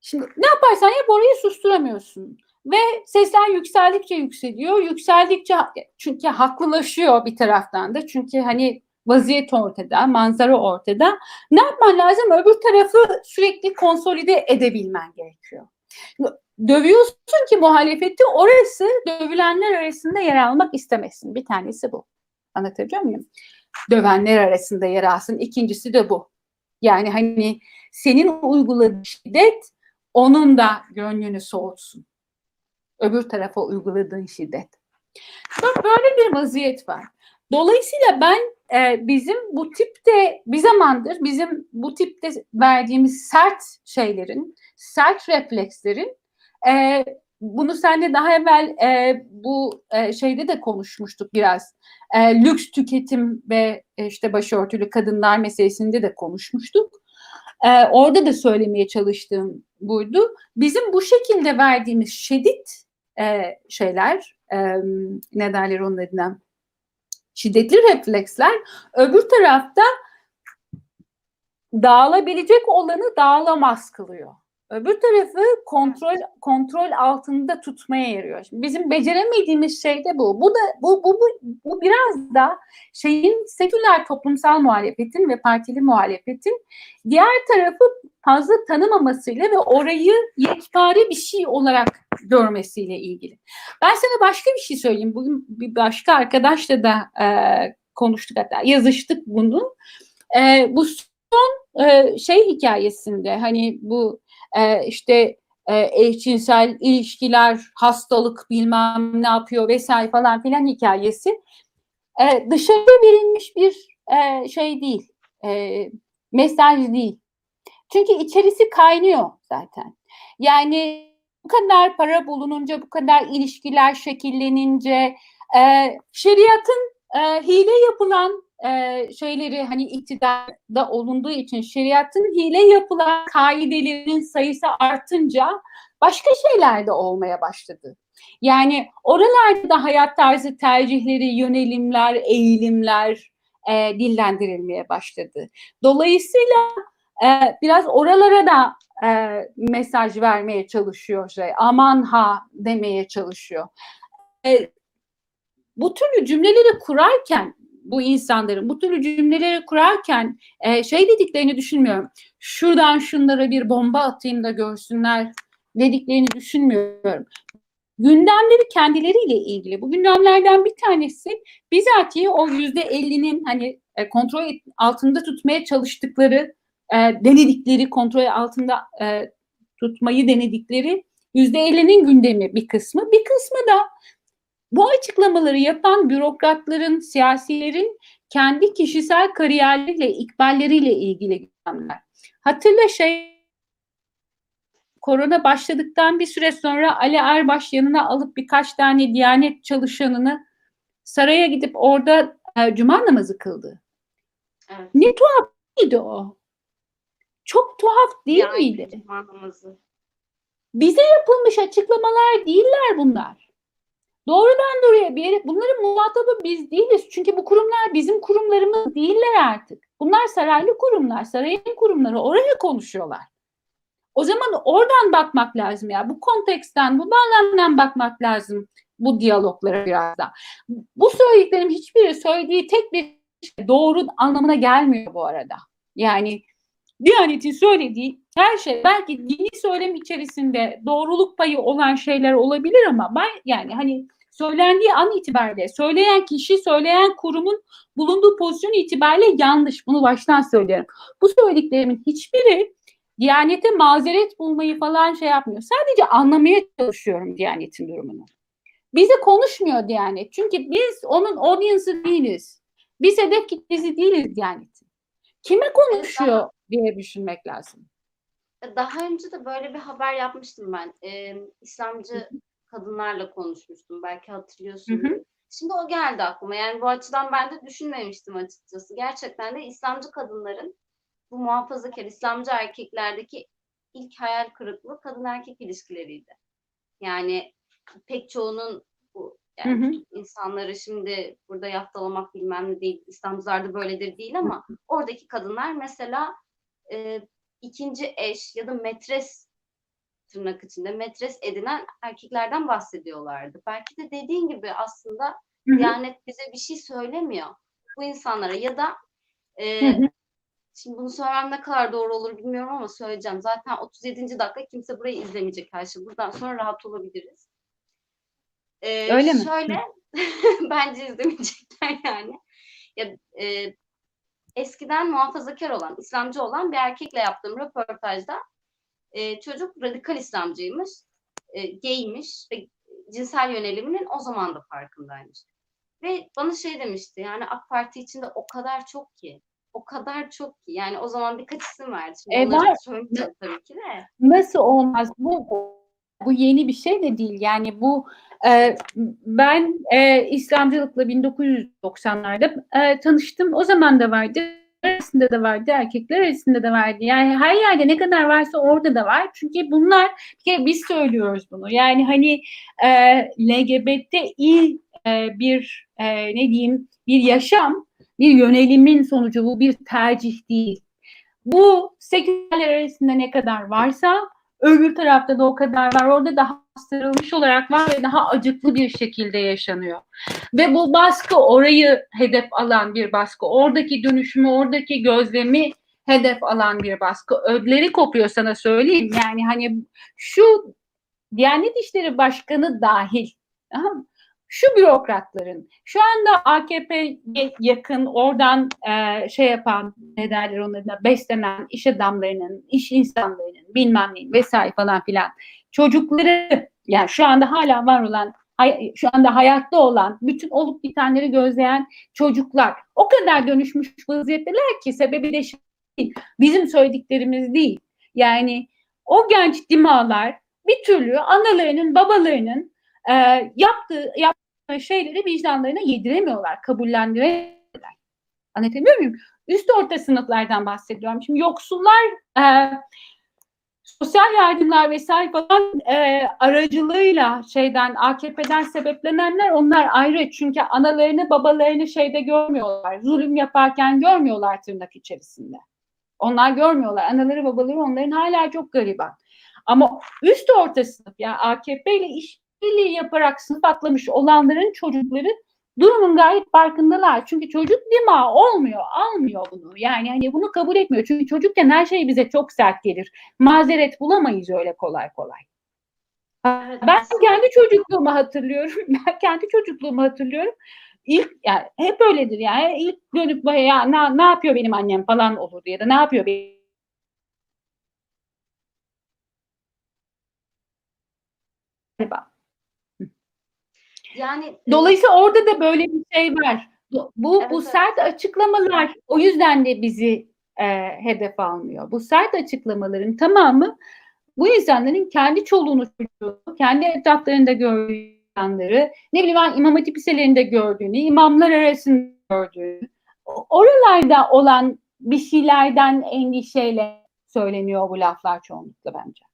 şimdi ne yaparsan yap orayı susturamıyorsun. Ve sesler yükseldikçe yükseliyor. Yükseldikçe çünkü haklılaşıyor bir taraftan da. Çünkü hani vaziyet ortada, manzara ortada. Ne yapman lazım? Öbür tarafı sürekli konsolide edebilmen gerekiyor. Dövüyorsun ki muhalefeti orası dövülenler arasında yer almak istemesin. Bir tanesi bu. Anlatabiliyor muyum? Dövenler arasında yer alsın. İkincisi de bu. Yani hani senin uyguladığın şiddet onun da gönlünü soğutsun. Öbür tarafa uyguladığın şiddet. Böyle bir vaziyet var. Dolayısıyla ben e, bizim bu tipte bir zamandır bizim bu tipte verdiğimiz sert şeylerin, sert reflekslerin e, bunu senle daha evvel e, bu e, şeyde de konuşmuştuk biraz. E, lüks tüketim ve e, işte başörtülü kadınlar meselesinde de konuşmuştuk. E, orada da söylemeye çalıştığım buydu. Bizim bu şekilde verdiğimiz şiddet e, şeyler, e, ne derler onun adına, şiddetli refleksler öbür tarafta dağılabilecek olanı dağılamaz kılıyor. Öbür tarafı kontrol kontrol altında tutmaya yarıyor. Şimdi bizim beceremediğimiz şey de bu. Bu da bu bu bu, bu biraz da şeyin seküler toplumsal muhalefetin ve partili muhalefetin diğer tarafı fazla tanımamasıyla ve orayı yekpare bir şey olarak görmesiyle ilgili. Ben sana başka bir şey söyleyeyim. Bugün bir başka arkadaşla da e, konuştuk hatta yazıştık bunu. E, bu son e, şey hikayesinde hani bu e, işte e, eşcinsel ilişkiler, hastalık bilmem ne yapıyor vesaire falan filan hikayesi. e, dışarıya verilmiş bir e, şey değil, mesaj değil. Çünkü içerisi kaynıyor zaten. Yani bu kadar para bulununca, bu kadar ilişkiler şekillenince, e, şeriatın e, hile yapılan e, şeyleri hani iktidarda olunduğu için şeriatın hile yapılan kaidelerin sayısı artınca başka şeyler de olmaya başladı. Yani oralarda da hayat tarzı tercihleri, yönelimler, eğilimler e, dillendirilmeye başladı. Dolayısıyla e, biraz oralara da e, mesaj vermeye çalışıyor şey. Aman ha demeye çalışıyor. E, bu türlü cümleleri kurarken bu insanların bu türlü cümleleri kurarken e, şey dediklerini düşünmüyorum. Şuradan şunlara bir bomba atayım da görsünler dediklerini düşünmüyorum. Gündemleri kendileriyle ilgili. Bu gündemlerden bir tanesi bizatihi o yüzde ellinin hani e, kontrol altında tutmaya çalıştıkları, e, denedikleri, kontrol altında e, tutmayı denedikleri yüzde ellinin gündemi bir kısmı. Bir kısmı da bu açıklamaları yapan bürokratların, siyasilerin kendi kişisel kariyerleriyle, ikballeriyle ilgili gündemler. Hatırla şey korona başladıktan bir süre sonra Ali Erbaş yanına alıp birkaç tane Diyanet çalışanını saraya gidip orada e, cuma namazı kıldı. Evet. Ne tuhaf mıydı o? Çok tuhaf değil Yani miydi? cuma namazı. Bize yapılmış açıklamalar değiller bunlar. Doğrudan doğruya bir yere, bunların muhatabı biz değiliz. Çünkü bu kurumlar bizim kurumlarımız değiller artık. Bunlar saraylı kurumlar, sarayın kurumları. Oraya konuşuyorlar. O zaman oradan bakmak lazım ya. Bu konteksten, bu bağlamdan bakmak lazım bu diyaloglara biraz da. Bu söylediklerim hiçbiri söylediği tek bir şey doğru anlamına gelmiyor bu arada. Yani Diyanet'in söylediği her şey belki dini söylem içerisinde doğruluk payı olan şeyler olabilir ama ben yani hani söylendiği an itibariyle söyleyen kişi, söyleyen kurumun bulunduğu pozisyon itibariyle yanlış. Bunu baştan söylüyorum. Bu söylediklerimin hiçbiri Diyanete mazeret bulmayı falan şey yapmıyor. Sadece anlamaya çalışıyorum Diyanet'in durumunu. Bize konuşmuyor Diyanet. Çünkü biz onun audience'ı değiliz. Biz hedef kitlesi değiliz Diyanet'in. Kime konuşuyor diye düşünmek lazım. Daha önce de böyle bir haber yapmıştım ben. Ee, İslamcı kadınlarla konuşmuştum. Belki hatırlıyorsun. Hı hı. Şimdi o geldi aklıma. Yani bu açıdan ben de düşünmemiştim açıkçası. Gerçekten de İslamcı kadınların bu muhafazakar İslamcı erkeklerdeki ilk hayal kırıklığı kadın erkek ilişkileriydi. Yani pek çoğunun bu yani Hı hı. insanları şimdi burada yaftalamak bilmem ne değil, İslamcılarda böyledir değil ama oradaki kadınlar mesela e, ikinci eş ya da metres tırnak içinde metres edinen erkeklerden bahsediyorlardı. Belki de dediğin gibi aslında Hı hı. Diyanet bize bir şey söylemiyor. Bu insanlara ya da e, Hı hı. Şimdi bunu söylemem ne kadar doğru olur bilmiyorum ama söyleyeceğim. Zaten 37. dakika kimse burayı izlemeyecek her şey. Buradan sonra rahat olabiliriz. Ee, Öyle mi? Şöyle, bence izlemeyecekler yani. Ya, e, eskiden muhafazakar olan, İslamcı olan bir erkekle yaptığım röportajda e, çocuk radikal İslamcıymış, e, gaymiş ve cinsel yöneliminin o zaman da farkındaymış. Ve bana şey demişti yani AK Parti içinde o kadar çok ki o kadar çok ki. Yani o zaman birkaç isim verdi. Şimdi E, var. söyleyeceğim tabii ki de. Nasıl olmaz? Bu bu yeni bir şey de değil. Yani bu e, ben e, İslamcılıkla 1990'larda e, tanıştım. O zaman da vardı. Arasında da vardı, erkekler arasında da vardı. Yani her yerde ne kadar varsa orada da var. Çünkü bunlar bir kere biz söylüyoruz bunu. Yani hani e, LGBTİ e, bir e, ne diyeyim bir yaşam, bir yönelimin sonucu bu bir tercih değil. Bu sekülerler arasında ne kadar varsa öbür tarafta da o kadar var. Orada daha bastırılmış olarak var ve daha acıklı bir şekilde yaşanıyor. Ve bu baskı orayı hedef alan bir baskı. Oradaki dönüşümü, oradaki gözlemi hedef alan bir baskı. Ödleri kopuyor sana söyleyeyim. Yani hani şu Diyanet İşleri Başkanı dahil tamam? Şu bürokratların şu anda AKP'ye yakın oradan e, şey yapan ne derler onlarına beslenen iş adamlarının, iş insanlarının bilmem ne vesaire falan filan çocukları yani şu anda hala var olan şu anda hayatta olan, bütün olup bitenleri gözleyen çocuklar o kadar dönüşmüş vaziyetteler ki sebebi de şey bizim söylediklerimiz değil. Yani o genç dimalar bir türlü analarının, babalarının e, yaptığı, yaptığı şeyleri vicdanlarına yediremiyorlar, kabullendiremiyorlar. Anlatabiliyor muyum? Üst orta sınıflardan bahsediyorum. Şimdi yoksullar e, sosyal yardımlar vesaire falan e, aracılığıyla şeyden AKP'den sebeplenenler onlar ayrı. Çünkü analarını babalarını şeyde görmüyorlar. Zulüm yaparken görmüyorlar tırnak içerisinde. Onlar görmüyorlar. Anaları babaları onların hala çok gariban. Ama üst orta sınıf yani AKP ile işbirliği yaparak sınıf atlamış olanların çocukları durumun gayet farkındalar. Çünkü çocuk dima olmuyor, almıyor bunu. Yani hani bunu kabul etmiyor. Çünkü çocukken her şey bize çok sert gelir. Mazeret bulamayız öyle kolay kolay. Ben kendi çocukluğumu hatırlıyorum. Ben kendi çocukluğumu hatırlıyorum. İlk yani hep öyledir yani. İlk dönüp ya ne, ne yapıyor benim annem falan olurdu ya da ne yapıyor benim galiba. Yani e, Dolayısıyla orada da böyle bir şey var. Bu bu Evet, evet. sert açıklamalar o yüzden de bizi e, hedef almıyor. Bu sert açıklamaların tamamı bu insanların kendi çoluğunu çocuğunu, kendi etraflarında gördüğü insanları, ne bileyim ben İmam Hatip liselerinde gördüğünü, imamlar arasında gördüğünü, oralarda olan bir şeylerden endişeyle söyleniyor bu laflar çoğunlukla bence.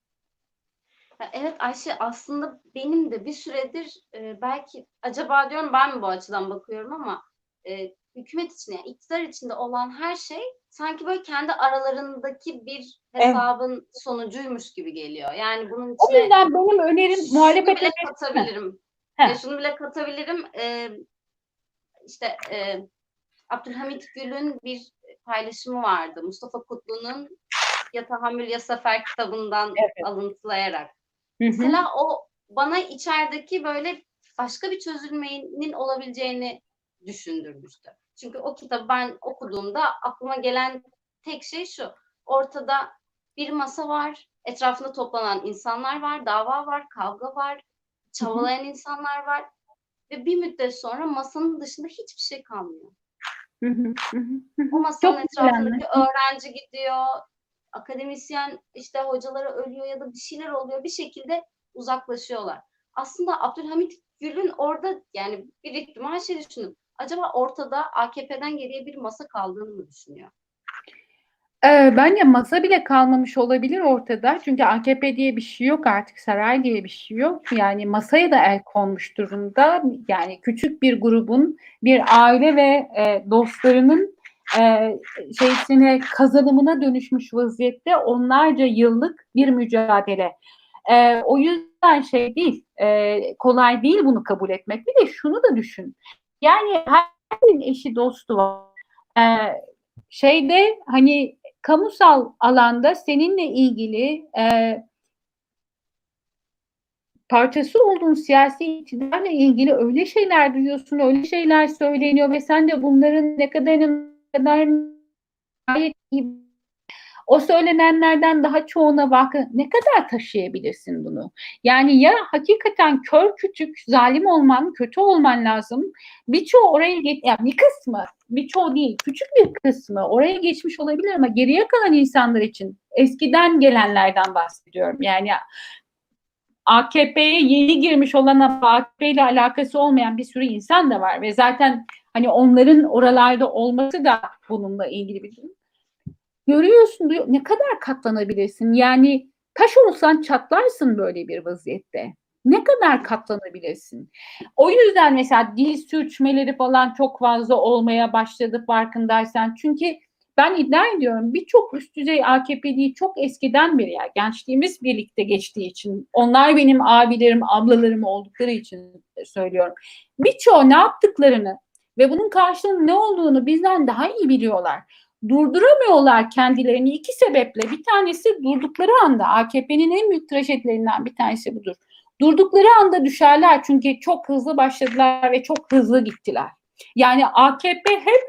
Evet Ayşe aslında benim de bir süredir e, belki acaba diyorum ben mi bu açıdan bakıyorum ama e, hükümet içinde yani iktidar içinde olan her şey sanki böyle kendi aralarındaki bir Evet. hesabın sonucuymuş gibi geliyor. Yani bunun O içine yüzden benim önerim muhalefet bile katabilirim. Ya şunu bile katabilirim. E, işte e, Abdülhamit Gül'ün bir paylaşımı vardı. Mustafa Kutlu'nun Ya Tahammül Ya Sefer kitabından Evet. alıntılayarak. Hı hı. Mesela o bana içerideki böyle başka bir çözülmenin olabileceğini düşündürmüştü. Çünkü o kitabı ben okuduğumda aklıma gelen tek şey şu. Ortada bir masa var, etrafında toplanan insanlar var, dava var, kavga var, çabalayan insanlar var ve bir müddet sonra masanın dışında hiçbir şey kalmıyor. Hı hı, hı hı, hı. O masanın Çok etrafındaki öğrenci gidiyor, akademisyen işte hocaları ölüyor ya da bir şeyler oluyor. Bir şekilde uzaklaşıyorlar. Aslında Abdülhamit Gül'ün orada yani bir ihtimal şey düşündüm. Acaba ortada AKP'den geriye bir masa kaldığını mı düşünüyor? Ee, bence masa bile kalmamış olabilir ortada. Çünkü AKP diye bir şey yok artık, saray diye bir şey yok. Yani masaya da el konmuş durumda. Yani küçük bir grubun, bir aile ve e, dostlarının e, şeysine kazanımına dönüşmüş vaziyette onlarca yıllık bir mücadele. E, o yüzden şey değil, e, kolay değil bunu kabul etmek. Bir de şunu da düşün. Yani herkesin eşi dostu var. E, şeyde hani kamusal alanda seninle ilgili e, parçası olduğun siyasi iktidarla ilgili öyle şeyler duyuyorsun, öyle şeyler söyleniyor ve sen de bunların ne ne kadar gayet iyi o söylenenlerden daha çoğuna bakın ne kadar taşıyabilirsin bunu? Yani ya hakikaten kör küçük zalim olman, kötü olman lazım. Birçoğu oraya geç, yani bir kısmı, birçoğu değil, küçük bir kısmı oraya geçmiş olabilir ama geriye kalan insanlar için eskiden gelenlerden bahsediyorum. Yani AKP'ye yeni girmiş olan ama AKP ile alakası olmayan bir sürü insan da var ve zaten hani onların oralarda olması da bununla ilgili bir durum. Görüyorsun diyor, ne kadar katlanabilirsin? Yani taş olsan çatlarsın böyle bir vaziyette. Ne kadar katlanabilirsin? O yüzden mesela dil sürçmeleri falan çok fazla olmaya başladı farkındaysan. Çünkü ben iddia ediyorum birçok üst düzey AKP'liyi çok eskiden beri yani gençliğimiz birlikte geçtiği için onlar benim abilerim, ablalarım oldukları için söylüyorum. Birçoğu ne yaptıklarını ve bunun karşılığının ne olduğunu bizden daha iyi biliyorlar. Durduramıyorlar kendilerini iki sebeple. Bir tanesi durdukları anda AKP'nin en büyük trajedilerinden bir tanesi budur. Durdukları anda düşerler çünkü çok hızlı başladılar ve çok hızlı gittiler. Yani AKP hep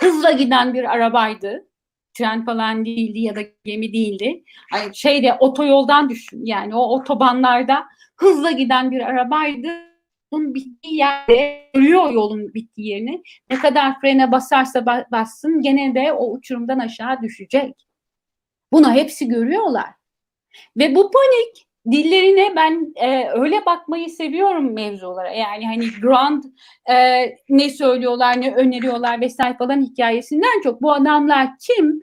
hızla giden bir arabaydı. tren falan değildi ya da gemi değildi. Hani şeyde otoyoldan düşün. Yani o otobanlarda hızla giden bir arabaydı. Bunun bittiği yerde görüyor yolun bittiği yerini. Ne kadar frene basarsa ba- bassın gene de o uçurumdan aşağı düşecek. Bunu hepsi görüyorlar. Ve bu panik dillerine ben e, öyle bakmayı seviyorum mevzulara. Yani hani grand e, ne söylüyorlar, ne öneriyorlar vesaire falan hikayesinden çok bu adamlar kim?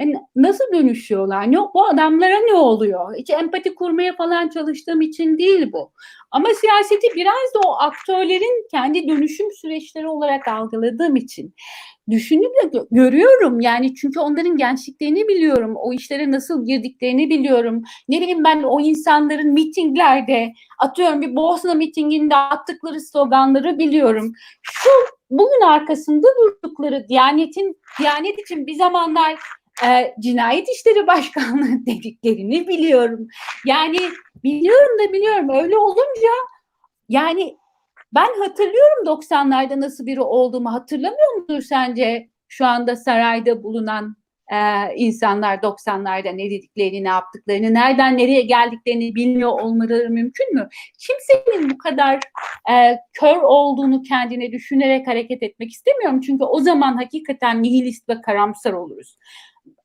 Yani nasıl dönüşüyorlar? Ne, bu adamlara ne oluyor? Hiç empati kurmaya falan çalıştığım için değil bu. Ama siyaseti biraz da o aktörlerin kendi dönüşüm süreçleri olarak algıladığım için düşünüp de gö- görüyorum yani çünkü onların gençliklerini biliyorum. O işlere nasıl girdiklerini biliyorum. Ne bileyim ben o insanların mitinglerde atıyorum bir Bosna mitinginde attıkları sloganları biliyorum. Şu bugün arkasında durdukları Diyanet'in Diyanet için bir zamanlar e, cinayet işleri başkanlığı dediklerini biliyorum. Yani biliyorum da biliyorum öyle olunca yani ben hatırlıyorum 90'larda nasıl biri olduğumu hatırlamıyor mudur sence şu anda sarayda bulunan e, insanlar 90'larda ne dediklerini, ne yaptıklarını, nereden nereye geldiklerini bilmiyor olmaları mümkün mü? Kimsenin bu kadar e, kör olduğunu kendine düşünerek hareket etmek istemiyorum. Çünkü o zaman hakikaten nihilist ve karamsar oluruz.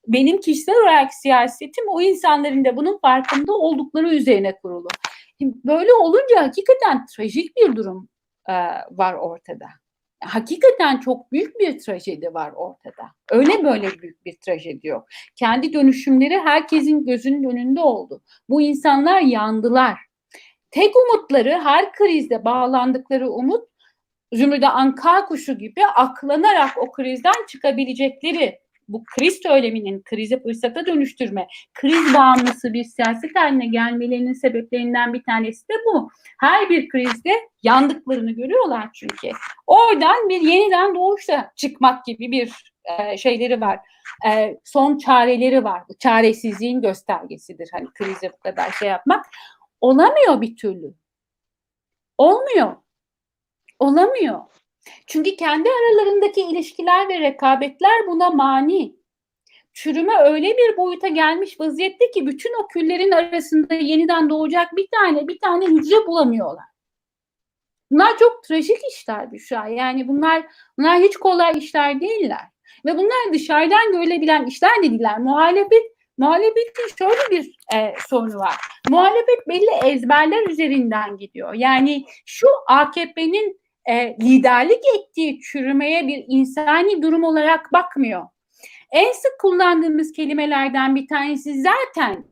Benim kişisel olarak siyasetim o insanların da bunun farkında oldukları üzerine kurulu. Böyle olunca hakikaten trajik bir durum e, var ortada. Hakikaten çok büyük bir trajedi var ortada. Öyle böyle büyük bir trajedi yok. Kendi dönüşümleri herkesin gözünün önünde oldu. Bu insanlar yandılar. Tek umutları her krizde bağlandıkları umut Zümrüde Anka kuşu gibi aklanarak o krizden çıkabilecekleri bu kriz söyleminin krizi fırsata dönüştürme, kriz bağımlısı bir siyaset haline gelmelerinin sebeplerinden bir tanesi de bu. Her bir krizde yandıklarını görüyorlar çünkü. Oradan bir yeniden doğuşla çıkmak gibi bir e, şeyleri var. E, son çareleri var. Bu çaresizliğin göstergesidir. Hani krize bu kadar şey yapmak. Olamıyor bir türlü. Olmuyor. Olamıyor. Çünkü kendi aralarındaki ilişkiler ve rekabetler buna mani. Çürüme öyle bir boyuta gelmiş vaziyette ki bütün o küllerin arasında yeniden doğacak bir tane bir tane hücre bulamıyorlar. Bunlar çok trajik işler Büşra. Yani bunlar bunlar hiç kolay işler değiller. Ve bunlar dışarıdan görülebilen işler de değiller. Muhalefet muhalefetin şöyle bir e, sorunu var. Muhalefet belli ezberler üzerinden gidiyor. Yani şu AKP'nin e, liderlik ettiği çürümeye bir insani durum olarak bakmıyor. En sık kullandığımız kelimelerden bir tanesi zaten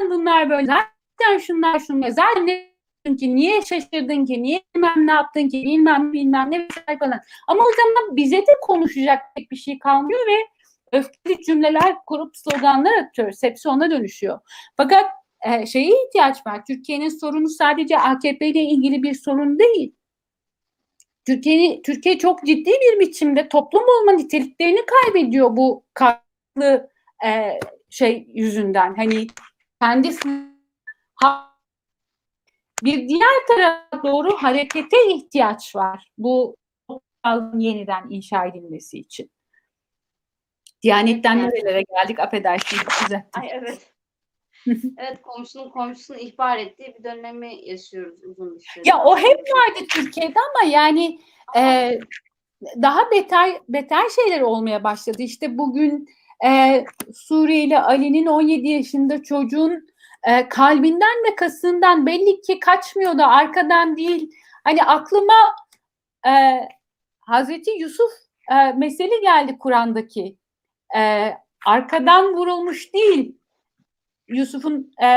bunlar böyle zaten şunlar şunlar zaten ne ki niye şaşırdın ki niye bilmem ne yaptın ki bilmem bilmem ne vesaire falan. Ama o zaman bize de konuşacak pek bir şey kalmıyor ve öfkeli cümleler kurup sloganlar atıyoruz. Hepsi ona dönüşüyor. Fakat e, şeye ihtiyaç var. Türkiye'nin sorunu sadece AKP ile ilgili bir sorun değil. Türkiye, Türkiye çok ciddi bir biçimde toplum olma niteliklerini kaybediyor bu katlı e, şey yüzünden. Hani kendi ha, bir diğer tarafa doğru harekete ihtiyaç var. Bu yeniden inşa edilmesi için. Diyanetten Evet. nerelere geldik affedersiniz. düzelttim. Ay evet. evet komşunun komşusunu ihbar ettiği bir dönemi yaşıyoruz uzun bir süre. Ya o hep vardı Türkiye'de ama yani e, daha beter beter şeyler olmaya başladı. İşte bugün e, Suriyeli Ali'nin 17 yaşında çocuğun e, kalbinden ve kasından belli ki kaçmıyor da arkadan değil. Hani aklıma e, Hazreti Yusuf e, mesele geldi Kur'an'daki. E, arkadan vurulmuş değil. Yusuf'un e,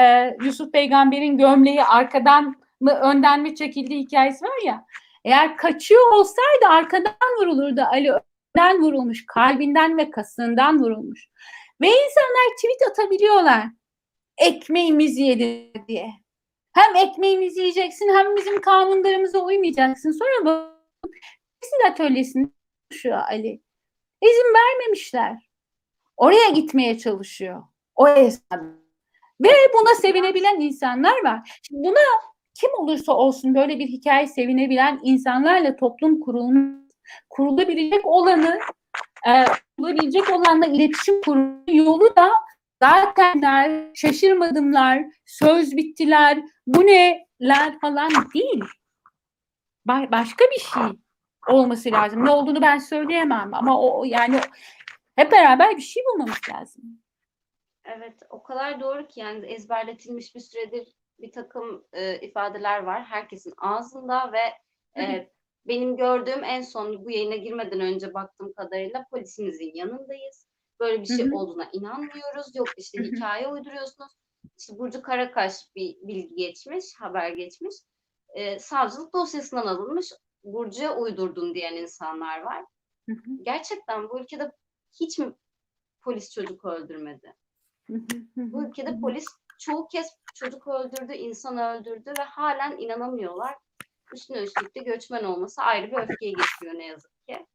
Yusuf peygamberin gömleği arkadan mı önden mi çekildiği hikayesi var ya. Eğer kaçıyor olsaydı arkadan vurulurdu. Ali önden vurulmuş, kalbinden ve kasından vurulmuş. Ve insanlar tweet atabiliyorlar. Ekmeğimizi yedi diye. Hem ekmeğimizi yiyeceksin hem bizim kanunlarımıza uymayacaksın. Sonra bu Tekstil atölyesinde çalışıyor Ali. İzin vermemişler. Oraya gitmeye çalışıyor. O esnada. Ve buna sevinebilen insanlar var. Şimdi buna kim olursa olsun böyle bir hikaye sevinebilen insanlarla toplum kurulmuş, kurulabilecek olanı e, olabilecek olanla iletişim kurma yolu da zatenler, şaşırmadımlar, söz bittiler, bu neler falan değil. Ba- başka bir şey olması lazım. Ne olduğunu ben söyleyemem ama o yani hep beraber bir şey bulmamız lazım. Evet, o kadar doğru ki yani ezberletilmiş bir süredir bir takım e, ifadeler var herkesin ağzında ve e, benim gördüğüm en son bu yayına girmeden önce baktığım kadarıyla polisimizin yanındayız. Böyle bir şey olduğuna inanmıyoruz. Yok işte hikaye uyduruyorsunuz. İşte Burcu Karakaş bir bilgi geçmiş, haber geçmiş. E, savcılık dosyasından alınmış. Burcu'ya uydurdun diyen insanlar var. Gerçekten bu ülkede hiç mi polis çocuk öldürmedi? Bu ülkede polis çoğu kez çocuk öldürdü, insan öldürdü ve halen inanamıyorlar. Üstüne üstlük de göçmen olması ayrı bir öfkeye getiriyor ne yazık ki.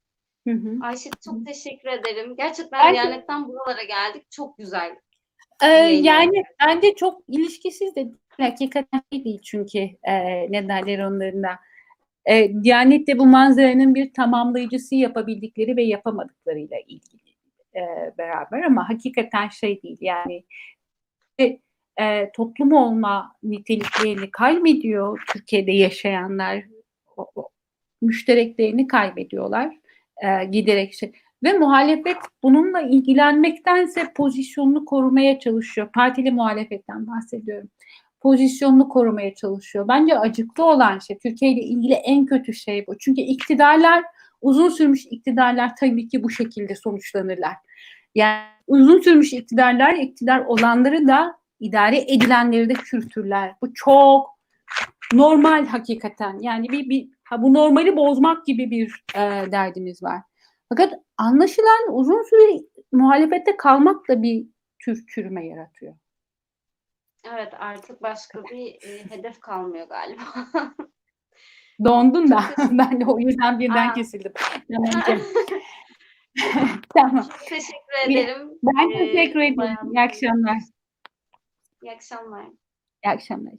Hı hı. Ayşe çok teşekkür ederim. Gerçekten de- Diyanet'ten buralara geldik. Çok güzel. Ee, yani bence çok ilişkisiz de hakikaten şey değil çünkü e, ne derler onların da. E, Diyanet'te bu manzaranın bir tamamlayıcısı yapabildikleri ve yapamadıklarıyla ilgili e, beraber ama hakikaten şey değil yani e, toplum olma niteliklerini kaybediyor Türkiye'de yaşayanlar o, o, müştereklerini kaybediyorlar e, giderek şey. Ve muhalefet bununla ilgilenmektense pozisyonunu korumaya çalışıyor. Partili muhalefetten bahsediyorum. Pozisyonunu korumaya çalışıyor. Bence acıklı olan şey, Türkiye ile ilgili en kötü şey bu. Çünkü iktidarlar, uzun sürmüş iktidarlar tabii ki bu şekilde sonuçlanırlar. Yani uzun sürmüş iktidarlar, iktidar olanları da idare edilenleri de kürtürler. Bu çok normal hakikaten. Yani bir, bir ha bu normali bozmak gibi bir e, derdimiz var. Fakat anlaşılan uzun süre muhalefette kalmak da bir tür çürüme yaratıyor. Evet artık başka bir e, hedef kalmıyor galiba. Dondun da ben de o yüzden birden Aa. kesildim. Tamam. teşekkür ederim. Ben Ee, teşekkür ederim. bayan- İyi akşamlar. İyi akşamlar. İyi akşamlar.